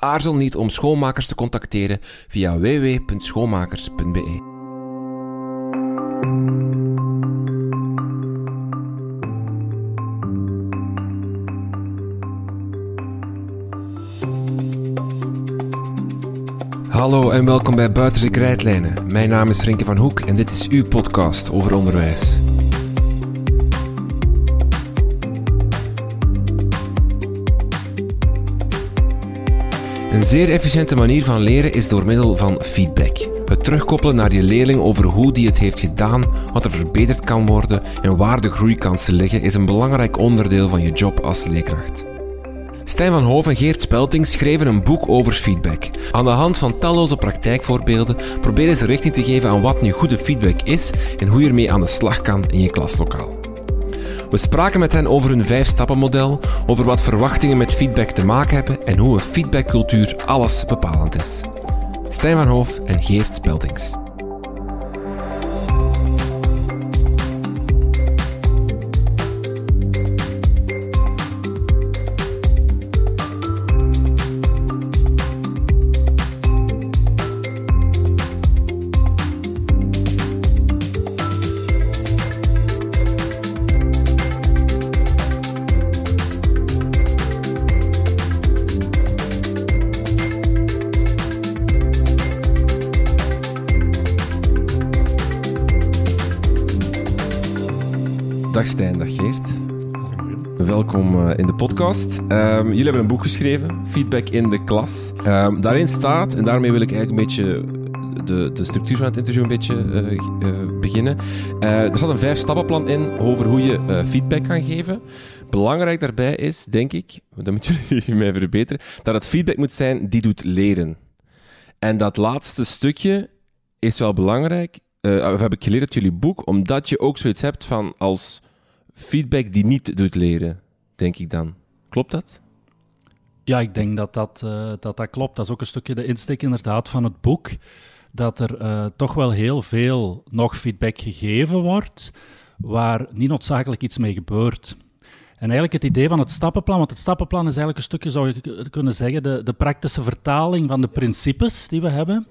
Aarzel niet om schoonmakers te contacteren via www.schoonmakers.be. Hallo en welkom bij Buiten de. Mijn naam is Frenke van Hoek en dit is uw podcast over onderwijs. Een zeer efficiënte manier van leren is door middel van feedback. Het terugkoppelen naar je leerling over hoe die het heeft gedaan, wat er verbeterd kan worden en waar de groeikansen liggen, is een belangrijk onderdeel van je job als leerkracht. Stijn van Hoof en Geert Spelting schreven een boek over feedback. Aan de hand van talloze praktijkvoorbeelden proberen ze richting te geven aan wat nu goede feedback is en hoe je ermee aan de slag kan in je klaslokaal. We spraken met hen over hun vijf-stappenmodel, over wat verwachtingen met feedback te maken hebben en hoe een feedbackcultuur alles bepalend is. Stijn van Hoof en Geert Speltings. Dag Stijn, dag Geert. Welkom eh, in de podcast. Ehm, jullie hebben een boek geschreven, Feedback in de klas. Ehm, daarin staat, en daarmee wil ik eigenlijk een beetje de, de structuur van het interview een beetje eh, eh, beginnen. er staat een vijf-stappenplan in over hoe je feedback kan geven. Belangrijk daarbij is, denk ik, dan moeten jullie mij verbeteren, dat het feedback moet zijn die doet leren. En dat laatste stukje is wel belangrijk, uh, heb ik geleerd uit jullie boek, omdat je ook zoiets hebt van als feedback die niet doet leren, denk ik dan. Klopt dat? Ja, ik denk dat dat, uh, dat dat klopt. Dat is ook een stukje de insteek inderdaad van het boek, dat er uh, toch wel heel veel nog feedback gegeven wordt, waar niet noodzakelijk iets mee gebeurt. En eigenlijk het idee van het stappenplan, want het stappenplan is eigenlijk een stukje, zou je kunnen zeggen, de, de praktische vertaling van de principes die we hebben.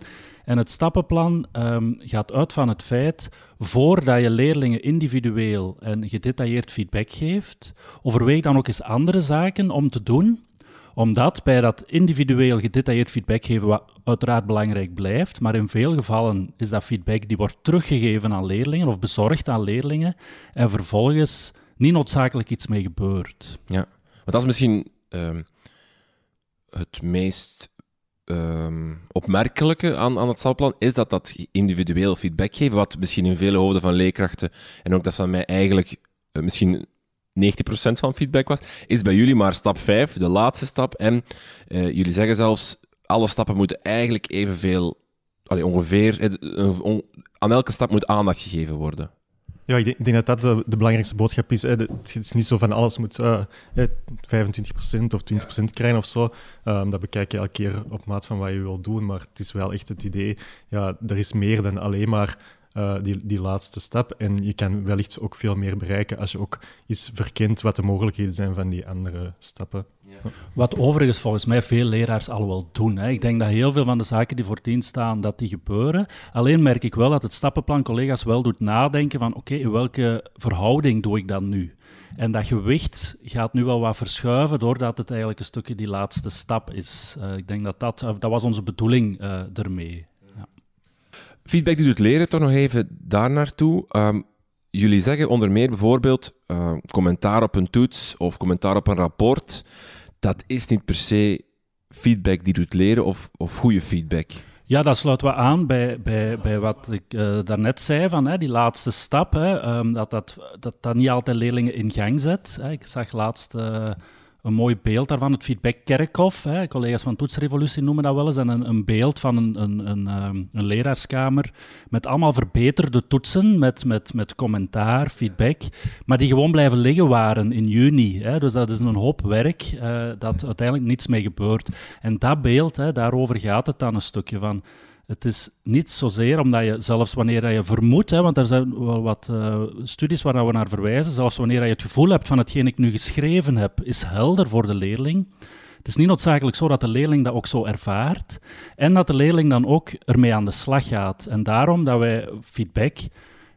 En het stappenplan um, gaat uit van het feit, voordat je leerlingen individueel en gedetailleerd feedback geeft, overweeg dan ook eens andere zaken om te doen, omdat bij dat individueel gedetailleerd feedback geven, wat uiteraard belangrijk blijft, maar in veel gevallen is dat feedback die wordt teruggegeven aan leerlingen of bezorgd aan leerlingen en vervolgens niet noodzakelijk iets mee gebeurt. Ja, want dat is misschien um, het meest um, opmerkelijke aan, aan het stappenplan is dat dat individueel feedback geeft, wat misschien in vele hoofden van leerkrachten, en ook dat van mij eigenlijk uh, misschien 90% van feedback was, is bij jullie maar stap 5, de laatste stap. En uh, jullie zeggen zelfs, alle stappen moeten eigenlijk evenveel, allee, ongeveer, on, aan elke stap moet aandacht gegeven worden. Ja, ik denk, dat dat de, de, belangrijkste boodschap is. Hè. Het is niet zo van alles moet uh, 25% of 20% krijgen of zo. Um, dat bekijk je elke keer op maat van wat je wil doen. Maar het is wel echt het idee, ja, er is meer dan alleen maar uh, die, die laatste stap. En je kan wellicht ook veel meer bereiken als je ook eens verkent wat de mogelijkheden zijn van die andere stappen. Ja. Wat overigens volgens mij veel leraars al wel doen. Hè. Ik denk dat heel veel van de zaken die voor tien staan, dat die gebeuren. Alleen merk ik wel dat het stappenplan collega's wel doet nadenken van oké, okay, in welke verhouding doe ik dat nu? En dat gewicht gaat nu wel wat verschuiven doordat het eigenlijk een stukje die laatste stap is. Uh, ik denk dat dat, dat was onze bedoeling uh, ermee. Feedback die doet leren, toch nog even daar naartoe. Um, jullie zeggen onder meer bijvoorbeeld uh, commentaar op een toets of commentaar op een rapport. Dat is niet per se feedback die doet leren of, of goede feedback. Ja, dat sluit wel aan bij, bij, bij wat ik uh, daarnet zei, van hè, die laatste stap. Hè, um, dat, dat, dat dat niet altijd leerlingen in gang zet. Hè. Ik zag laatst uh, een mooi beeld daarvan. Het feedback Kerkhof, hè, collega's van Toetsrevolutie noemen dat wel eens, en een, een beeld van een, een, een, ehm, een, leraarskamer met allemaal verbeterde toetsen, met, met, met commentaar, feedback, maar die gewoon blijven liggen waren in juni. Hè. Dus dat is een hoop werk uh, dat uiteindelijk niets mee gebeurt. En dat beeld, hè, daarover gaat het dan een stukje van het is niet zozeer omdat je, zelfs wanneer je vermoedt, want er zijn wel wat uh, studies waar we naar verwijzen, zelfs wanneer je het gevoel hebt van hetgeen ik nu geschreven heb, is helder voor de leerling. Het is niet noodzakelijk zo dat de leerling dat ook zo ervaart en dat de leerling dan ook ermee aan de slag gaat. En daarom dat wij feedback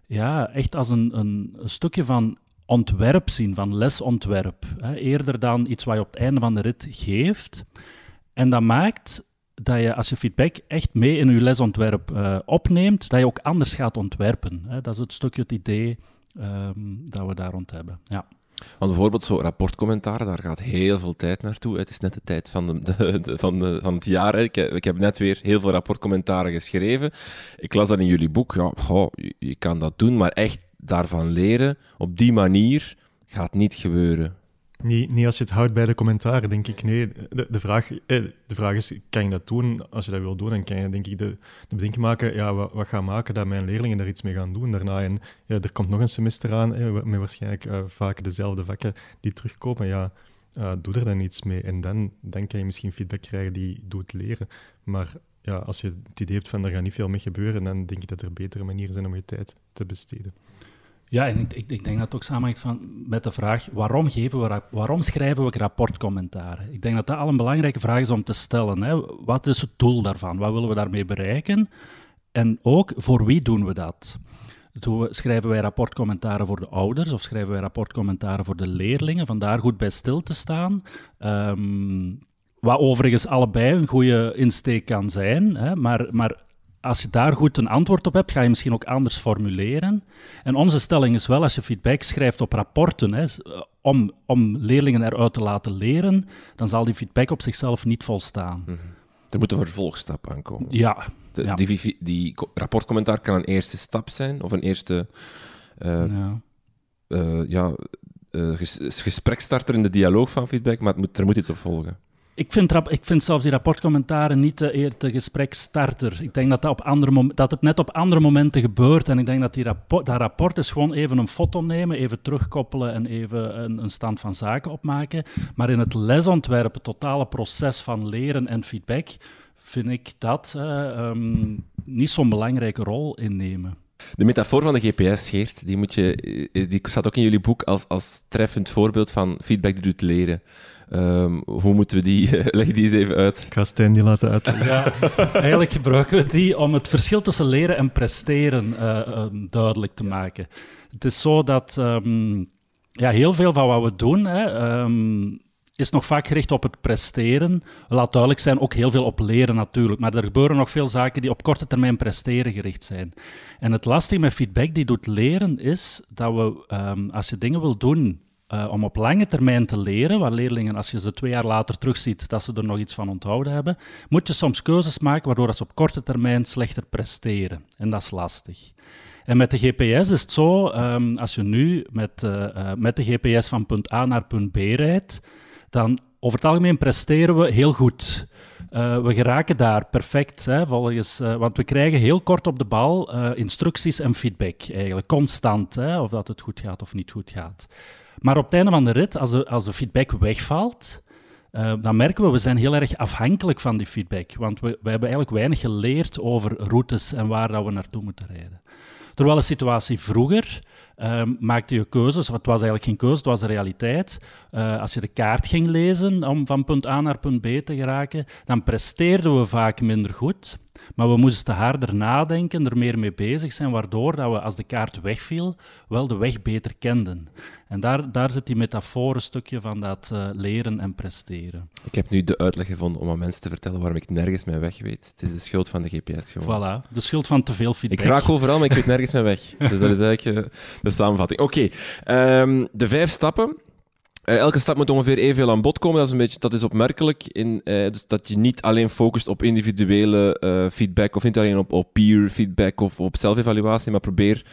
ja, echt als een, een, een stukje van ontwerp zien, van lesontwerp. Hè, eerder dan iets wat je op het einde van de rit geeft. En dat maakt dat je als je feedback echt mee in je lesontwerp uh, opneemt, dat je ook anders gaat ontwerpen. Hè. Dat is het stukje het idee um, dat we daar rond hebben. Ja. Want bijvoorbeeld zo rapportcommentaren, daar gaat heel veel tijd naartoe. Het is net de tijd van, de, de, van, de, van het jaar. Ik, ik, heb net weer heel veel rapportcommentaren geschreven. Ik las dat in jullie boek. Ja, je kan dat doen, maar echt daarvan leren op die manier gaat niet gebeuren. Niet, niet als je het houdt bij de commentaren, denk ik. Nee, de, de, vraag, eh, de vraag is, kan je dat doen? Als je dat wil doen, dan kan je denk ik de, de bedenking maken, ja, wat, wat gaan maken dat mijn leerlingen daar iets mee gaan doen daarna. En er komt nog een semester aan, eh, met waarschijnlijk uh, vaak dezelfde vakken die terugkomen. Ja, uh, doe er dan iets mee. En dan, dan kan je misschien feedback krijgen die doet leren. Maar ja, als je het idee hebt van er gaat niet veel mee gebeuren, dan denk ik dat er betere manieren zijn om je tijd te besteden. Ja, en ik, ik, denk dat het ook samenhangt van, met de vraag waarom, geven we, waarom schrijven we rapportcommentaren? Ik denk dat dat al een belangrijke vraag is om te stellen. Hè. Wat is het doel daarvan? Wat willen we daarmee bereiken? En ook, voor wie doen we dat? Doen schrijven wij rapportcommentaren voor de ouders of schrijven wij rapportcommentaren voor de leerlingen? Vandaar goed bij stil te staan. Um, wat overigens allebei een goede insteek kan zijn, hè, maar, maar als je daar goed een antwoord op hebt, ga je misschien ook anders formuleren. En onze stelling is wel, als je feedback schrijft op rapporten, hè, om, om leerlingen eruit te laten leren, dan zal die feedback op zichzelf niet volstaan. Mm Er moet een vervolgstap aankomen. Ja. De, Die, die, rapportcommentaar kan een eerste stap zijn, of een eerste uh, ja. Uh, ja uh, gesprekstarter in de dialoog van feedback, maar moet, er moet iets op volgen. Ik vind, ik vind zelfs die rapportcommentaren niet de, eer de gespreksstarter. Ik denk dat, dat, op andere dat het net op andere momenten gebeurt. En ik denk dat die rapport, dat rapport is gewoon even een foto nemen, even terugkoppelen en even een, een stand van zaken opmaken. Maar in het lesontwerp, het totale proces van leren en feedback, vind ik dat uh, niet zo'n belangrijke rol innemen. De metafoor van de GPS, Geert, die, moet je, eh, die staat ook in jullie boek als, als treffend voorbeeld van feedback die doet leren. Um, hoe moeten we die... leg die eens even uit. Ik ga Stijn die laten uitleggen. Ja, eigenlijk gebruiken we die om het verschil tussen leren en presteren uh, um, duidelijk te maken. Het is zo dat um, ja, heel veel van wat we doen... Hè, is nog vaak gericht op het presteren. Laat duidelijk zijn, ook heel veel op leren natuurlijk. Maar er gebeuren nog veel zaken die op korte termijn presteren gericht zijn. En het lastige met feedback die doet leren is dat we, als je dingen wil doen uh, om op lange termijn te leren, waar leerlingen, als je ze twee jaar later terugziet, dat ze er nog iets van onthouden hebben, moet je soms keuzes maken waardoor ze op korte termijn slechter presteren. En dat is lastig. En met de GPS is het zo, um, als je nu met, uh, uh, met de GPS van punt A naar punt B rijdt, dan over het algemeen presteren we heel goed. We geraken daar perfect, hè, volgens, want we krijgen heel kort op de bal instructies en feedback, eigenlijk constant, hè, of dat het goed gaat of niet goed gaat. Maar op het einde van de rit, als de, als de feedback wegvalt, uh, dan merken we, we zijn heel erg afhankelijk van die feedback. Want we, we hebben eigenlijk weinig geleerd over routes en waar dat we naartoe moeten rijden. Terwijl de situatie vroeger uh, maakte je keuzes, het was eigenlijk geen keuze, het was de realiteit. Uh, als je de kaart ging lezen om van punt A naar punt B te geraken, dan presteerden we vaak minder goed. Maar we moesten harder nadenken, er meer mee bezig zijn, waardoor dat we, als de kaart wegviel, wel de weg beter kenden. En daar, daar zit die metafoor stukje van dat uh, leren en presteren. Ik heb nu de uitleg gevonden om aan mensen te vertellen waarom ik nergens mijn weg weet. Het is de schuld van de GPS gewoon. Voilà, de schuld van te veel feedback. Ik raak overal, maar ik weet nergens mijn weg. Dus dat is eigenlijk uh, de samenvatting. Oké, okay. um, de vijf stappen Eh, elke stap moet ongeveer evenveel aan bod komen. Dat is, een beetje, dat is opmerkelijk. In, eh, dus dat je niet alleen focust op individuele eh, feedback of niet alleen op, op peer feedback of op zelfevaluatie, maar probeer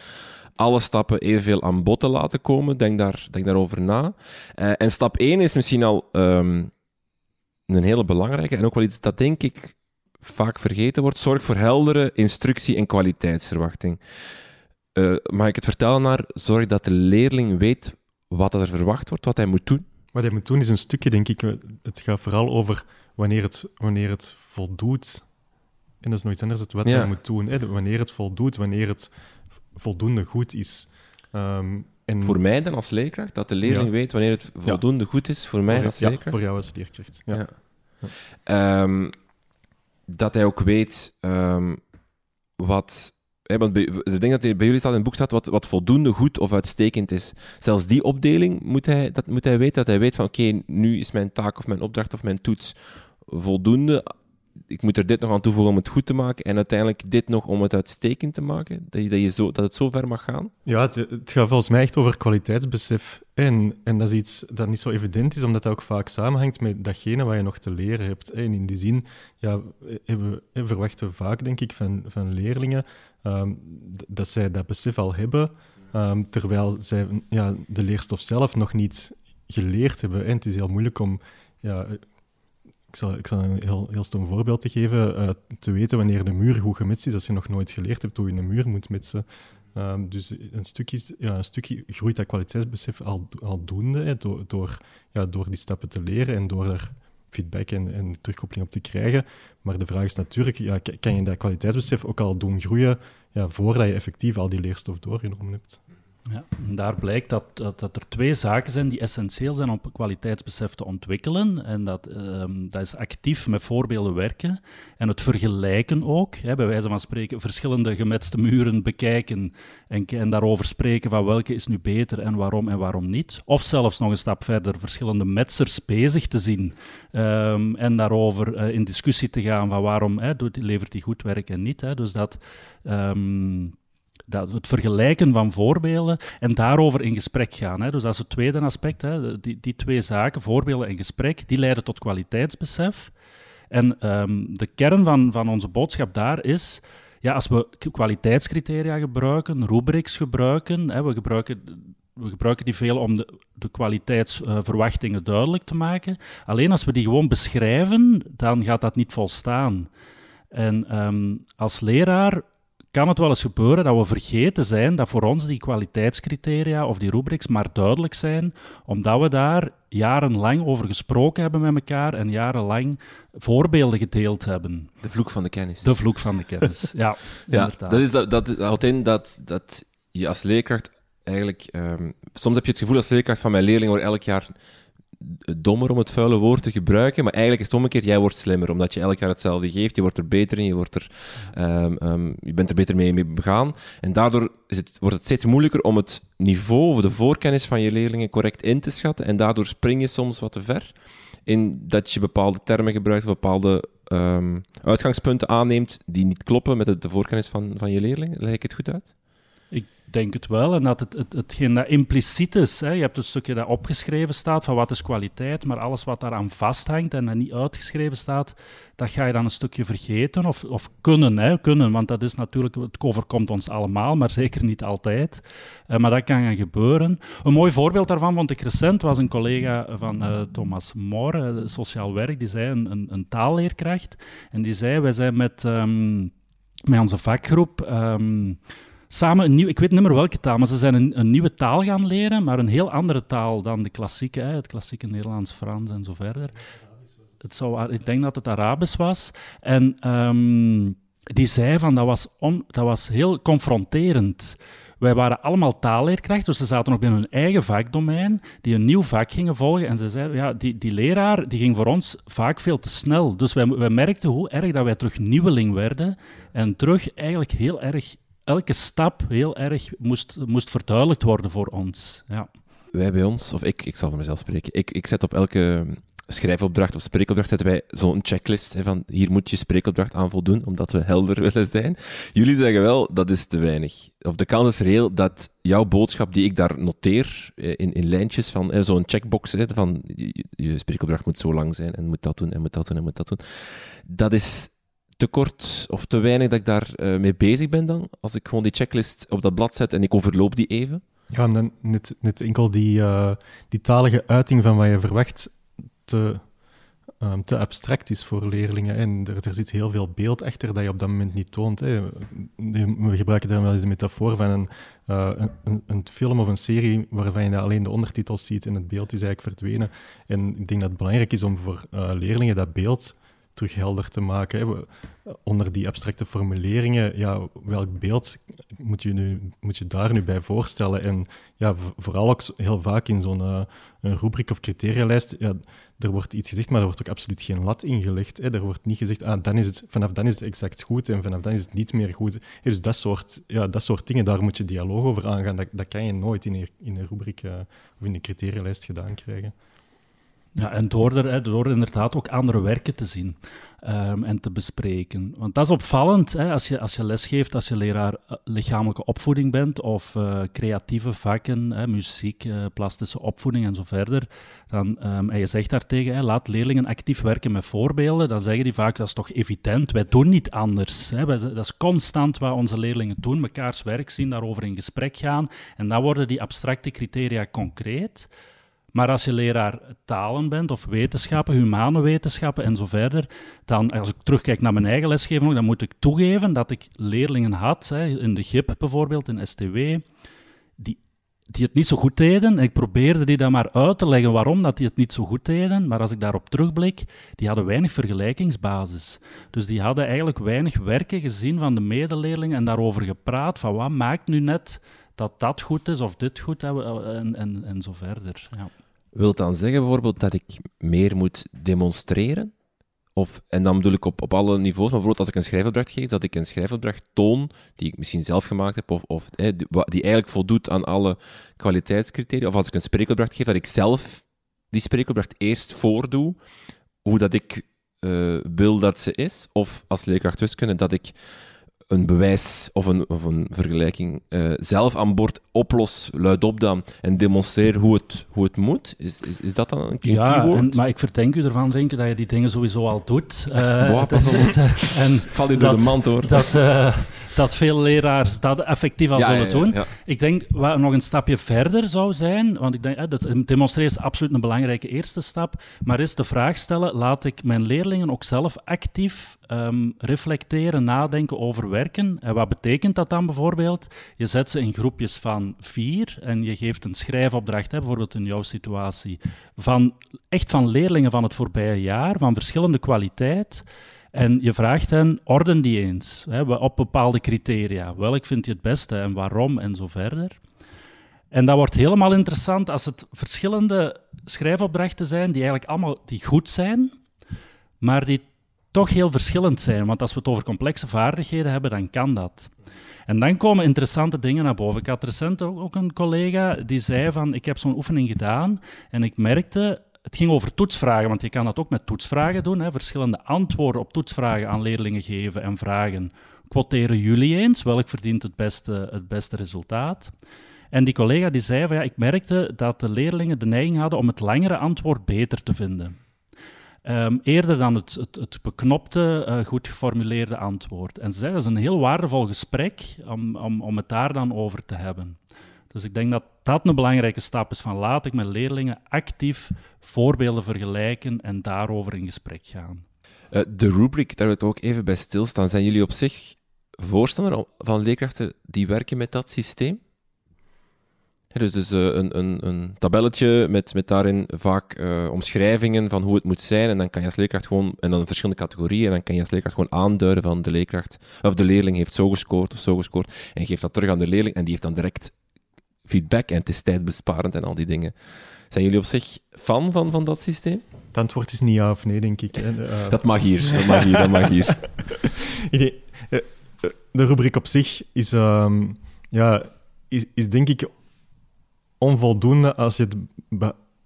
alle stappen evenveel aan bod te laten komen. Denk, daar, denk daarover na. En stap 1 is misschien al ehm, een hele belangrijke en ook wel iets dat denk ik vaak vergeten wordt. Zorg voor heldere instructie- en kwaliteitsverwachting. Mag ik het vertellen naar zorg dat de leerling weet wat er verwacht wordt, wat hij moet doen? Wat hij moet doen is een stukje, denk ik. Het gaat vooral over wanneer het, wanneer het voldoet. En dat is nog iets anders, het wat Ja. hij moet doen. Hè? Wanneer het voldoet, wanneer het voldoende goed is. Ehm, en Voor mij dan als leerkracht, dat de leerling Ja. weet wanneer het voldoende goed is voor mij voor- als leerkracht. voor jou als leerkracht. Ehm, dat hij ook weet ehm, wat. Hè, want ik denk dat bij jullie staat in het boek staat wat, wat voldoende goed of uitstekend is. Zelfs die opdeling moet hij, dat moet hij weten. Dat hij weet van oké, nu is mijn taak of mijn opdracht of mijn toets voldoende. Ik moet er dit nog aan toevoegen om het goed te maken. En uiteindelijk dit nog om het uitstekend te maken. Dat, dat, je zo, dat het zo ver mag gaan. Ja, het, het gaat volgens mij echt over kwaliteitsbesef. En, en dat is iets dat niet zo evident is, omdat dat ook vaak samenhangt met datgene wat je nog te leren hebt. En in die zin ja, hebben, verwachten we vaak, denk ik, van, van leerlingen ehm, dat zij dat besef al hebben, ehm, terwijl zij ja, de leerstof zelf nog niet geleerd hebben. En het is heel moeilijk om... Ja, ik zal, ik zal een heel, heel stom voorbeeld te geven. eh, te weten wanneer de muur goed gemetst is, als je nog nooit geleerd hebt hoe je een muur moet metsen. Ehm, dus een stukje, ja, een stukje groeit dat kwaliteitsbesef al, aldoende hè, door, door, ja, door die stappen te leren en door daar feedback en, en terugkoppeling op te krijgen. Maar de vraag is natuurlijk, ja, kan je dat kwaliteitsbesef ook al doen groeien ja, voordat je effectief al die leerstof doorgenomen hebt? Ja, en daar blijkt dat, dat, er twee zaken zijn die essentieel zijn om kwaliteitsbesef te ontwikkelen. En dat, ehm, dat is actief met voorbeelden werken en het vergelijken ook. Hè, bij wijze van spreken verschillende gemetste muren bekijken en, en daarover spreken van welke is nu beter en waarom en waarom niet. Of zelfs nog een stap verder, verschillende metsers bezig te zien ehm, en daarover eh, in discussie te gaan van waarom hè, levert die goed werk en niet. Hè. Dus dat... ehm, dat, het vergelijken van voorbeelden en daarover in gesprek gaan. Hè. Dus dat is het tweede aspect. Hè. Die, die twee zaken, voorbeelden en gesprek, die leiden tot kwaliteitsbesef. En ehm, de kern van, van onze boodschap daar is, ja, als we kwaliteitscriteria gebruiken, rubrics gebruiken, hè, we, gebruiken we gebruiken die veel om de, de kwaliteitsverwachtingen duidelijk te maken. Alleen als we die gewoon beschrijven, dan gaat dat niet volstaan. En ehm, als leraar kan het wel eens gebeuren dat we vergeten zijn dat voor ons die kwaliteitscriteria of die rubrics maar duidelijk zijn, omdat we daar jarenlang over gesproken hebben met elkaar en jarenlang voorbeelden gedeeld hebben. De vloek van de kennis. De vloek van de kennis. Ja, Ja, inderdaad. dat, is, dat, dat houdt in dat, dat je als leerkracht eigenlijk... ehm, soms heb je het gevoel als leerkracht van mijn leerling wordt elk jaar dommer om het vuile woord te gebruiken, maar eigenlijk is het omgekeerd, jij wordt slimmer, omdat je elk jaar hetzelfde geeft, je wordt er beter in, je, wordt er, ehm, ehm, je bent er beter mee, mee begaan. En daardoor is het, wordt het steeds moeilijker om het niveau of de voorkennis van je leerlingen correct in te schatten, en daardoor spring je soms wat te ver in dat je bepaalde termen gebruikt, of bepaalde ehm, uitgangspunten aanneemt die niet kloppen met de, voorkennis van, van je leerling. Leg ik het goed uit? Denk het wel. En dat het, het, hetgeen dat impliciet is, hè, je hebt een stukje dat opgeschreven staat van wat is kwaliteit, maar alles wat daaraan vasthangt en dat niet uitgeschreven staat, dat ga je dan een stukje vergeten of, of kunnen, hè, kunnen. Want dat is natuurlijk, het overkomt ons allemaal, maar zeker niet altijd. Eh, maar dat kan gaan gebeuren. Een mooi voorbeeld daarvan vond ik recent, was een collega van eh, Thomas Moor, eh, sociaal werk, die zei, een, een, een taalleerkracht, en die zei, wij zijn met, ehm, met onze vakgroep... ehm, samen een nieuw, ik weet niet meer welke taal, maar ze zijn een, een nieuwe taal gaan leren, maar een heel andere taal dan de klassieke, hè, het klassieke Nederlands, Frans en zo verder. Het zou, ik denk dat het Arabisch was. En ehm, die zei van dat was, dat was heel confronterend. Wij waren allemaal taalleerkrachten, dus ze zaten nog binnen hun eigen vakdomein, die een nieuw vak gingen volgen. En ze zeiden, ja, die, die leraar die ging voor ons vaak veel te snel. Dus wij, wij merkten hoe erg dat wij terug nieuweling werden en terug eigenlijk heel erg elke stap heel erg moest, moest verduidelijkt worden voor ons. Ja. Wij bij ons, of ik, ik zal voor mezelf spreken, ik, ik zet op elke schrijfopdracht of spreekopdracht zetten wij zo'n checklist hè, van hier moet je spreekopdracht aan voldoen, omdat we helder willen zijn. Jullie zeggen wel, dat is te weinig. Of de kans is reëel dat jouw boodschap die ik daar noteer, eh, in, in lijntjes van zo'n checkbox, hè, van je, je spreekopdracht moet zo lang zijn en moet dat doen en moet dat doen en moet dat doen, dat is te kort of te weinig dat ik daar uh, mee bezig ben dan? Als ik gewoon die checklist op dat blad zet en ik overloop die even? Ja, en dan net, net enkel die, uh, die talige uiting van wat je verwacht te, um, te abstract is voor leerlingen. En er, zit heel veel beeld achter dat je op dat moment niet toont. Hè. We gebruiken daar wel eens de metafoor van een, uh, een, een, film of een serie waarvan je alleen de ondertitels ziet en het beeld is eigenlijk verdwenen. En ik denk dat het belangrijk is om voor leerlingen dat beeld terug helder te maken. Hè. Onder die abstracte formuleringen, ja, welk beeld moet je, nu, moet je daar nu bij voorstellen? En ja, vooral ook heel vaak in zo'n uh, rubriek of criterialijst, ja, er wordt iets gezegd, maar er wordt ook absoluut geen lat ingelegd. Hè. Er wordt niet gezegd, ah, dan is het, vanaf dan is het exact goed en vanaf dan is het niet meer goed. dus dat soort, ja, dat soort dingen, daar moet je dialoog over aangaan. Dat, dat kan je nooit in een, in een rubriek uh, of in een criterialijst gedaan krijgen. Ja, en door, er, door inderdaad ook andere werken te zien um, en te bespreken. Want dat is opvallend, hè, als, je, als je lesgeeft, als je leraar eh, lichamelijke opvoeding bent of uh, creatieve vakken, hè, muziek, uh, plastische opvoeding en zo verder. Dan, um, en je zegt daartegen, hè, laat leerlingen actief werken met voorbeelden. Dan zeggen die vaak, dat is toch evident, wij doen niet anders. Hè. Dat is constant wat onze leerlingen doen, mekaars werk zien, daarover in gesprek gaan. En dan worden die abstracte criteria concreet. Maar als je leraar talen bent of wetenschappen, humane wetenschappen en zo verder, dan als ik terugkijk naar mijn eigen lesgeving, dan moet ik toegeven dat ik leerlingen had, hè, in de GIP bijvoorbeeld, in STW, die, die het niet zo goed deden. Ik probeerde die dan maar uit te leggen waarom dat die het niet zo goed deden, maar als ik daarop terugblik, die hadden weinig vergelijkingsbasis. Dus die hadden eigenlijk weinig werken gezien van de medeleerlingen en daarover gepraat, van wat maakt nu net dat dat goed is of dit goed en, en, en zo verder. Ja. Wil dan zeggen bijvoorbeeld dat ik meer moet demonstreren? Of, en dan bedoel ik op, op alle niveaus, maar bijvoorbeeld als ik een schrijfopdracht geef, dat ik een schrijfopdracht toon, die ik misschien zelf gemaakt heb, of, of die, eigenlijk voldoet aan alle kwaliteitscriteria. Of als ik een spreekopdracht geef, dat ik zelf die spreekopdracht eerst voordoe, hoe dat ik uh, wil dat ze is. Of als leerkracht wiskunde, dat ik een bewijs of een, of een vergelijking uh, zelf aan boord oplos, luidop dan, en demonstreer hoe het, hoe het moet? Is, is, is dat dan een, ja, keyword? En, maar ik verdenk u ervan, Renke, dat je die dingen sowieso al doet. Uh, Boah, dat, en Val je door de mand, hoor. Dat, uh, dat veel leraars dat effectief al zullen doen. Ik denk wat nog een stapje verder zou zijn, want ik denk dat demonstreren is absoluut een belangrijke eerste stap, maar is de vraag stellen, laat ik mijn leerlingen ook zelf actief um, reflecteren, nadenken over werken. En wat betekent dat dan bijvoorbeeld? Je zet ze in groepjes van vier en je geeft een schrijfopdracht, hè, bijvoorbeeld in jouw situatie, van, echt van leerlingen van het voorbije jaar, van verschillende kwaliteit. En je vraagt hen, orden die eens hè, op bepaalde criteria. Welk vind je het beste en waarom en zo verder. En dat wordt helemaal interessant als het verschillende schrijfopdrachten zijn die eigenlijk allemaal die goed zijn, maar die toch heel verschillend zijn. Want als we het over complexe vaardigheden hebben, dan kan dat. En dan komen interessante dingen naar boven. Ik had recent ook een collega die zei van, ik heb zo'n oefening gedaan en ik merkte het ging over toetsvragen, want je kan dat ook met toetsvragen doen. Hè. Verschillende antwoorden op toetsvragen aan leerlingen geven en vragen. Quoteren jullie eens, welk verdient het beste, het beste resultaat? En die collega die zei van ja, ik merkte dat de leerlingen de neiging hadden om het langere antwoord beter te vinden. Ehm, eerder dan het, het, het beknopte, uh, goed geformuleerde antwoord. En ze zei dat is een heel waardevol gesprek om, om, om het daar dan over te hebben. Dus ik denk dat dat een belangrijke stap is van laat ik met leerlingen actief voorbeelden vergelijken en daarover in gesprek gaan. Uh, de rubric, daar wil ik ook even bij stilstaan. Zijn jullie op zich voorstander van leerkrachten die werken met dat systeem? dus dus uh, een, een, een, tabelletje met, met daarin vaak uh, omschrijvingen van hoe het moet zijn. En dan kan je als leerkracht gewoon, en dan verschillende categorieën, en dan kan je als leerkracht gewoon aanduiden van de leerkracht, of de leerling heeft zo gescoord of zo gescoord. En geeft dat terug aan de leerling, en die heeft dan direct feedback en het is tijdbesparend en al die dingen. Zijn jullie op zich fan van, van dat systeem? Het antwoord is niet ja of nee, denk ik. Uh, dat mag hier, dat mag hier, dat mag hier. Idee, eh, eh, de rubriek op zich is, um, ja, is, is denk ik onvoldoende als je het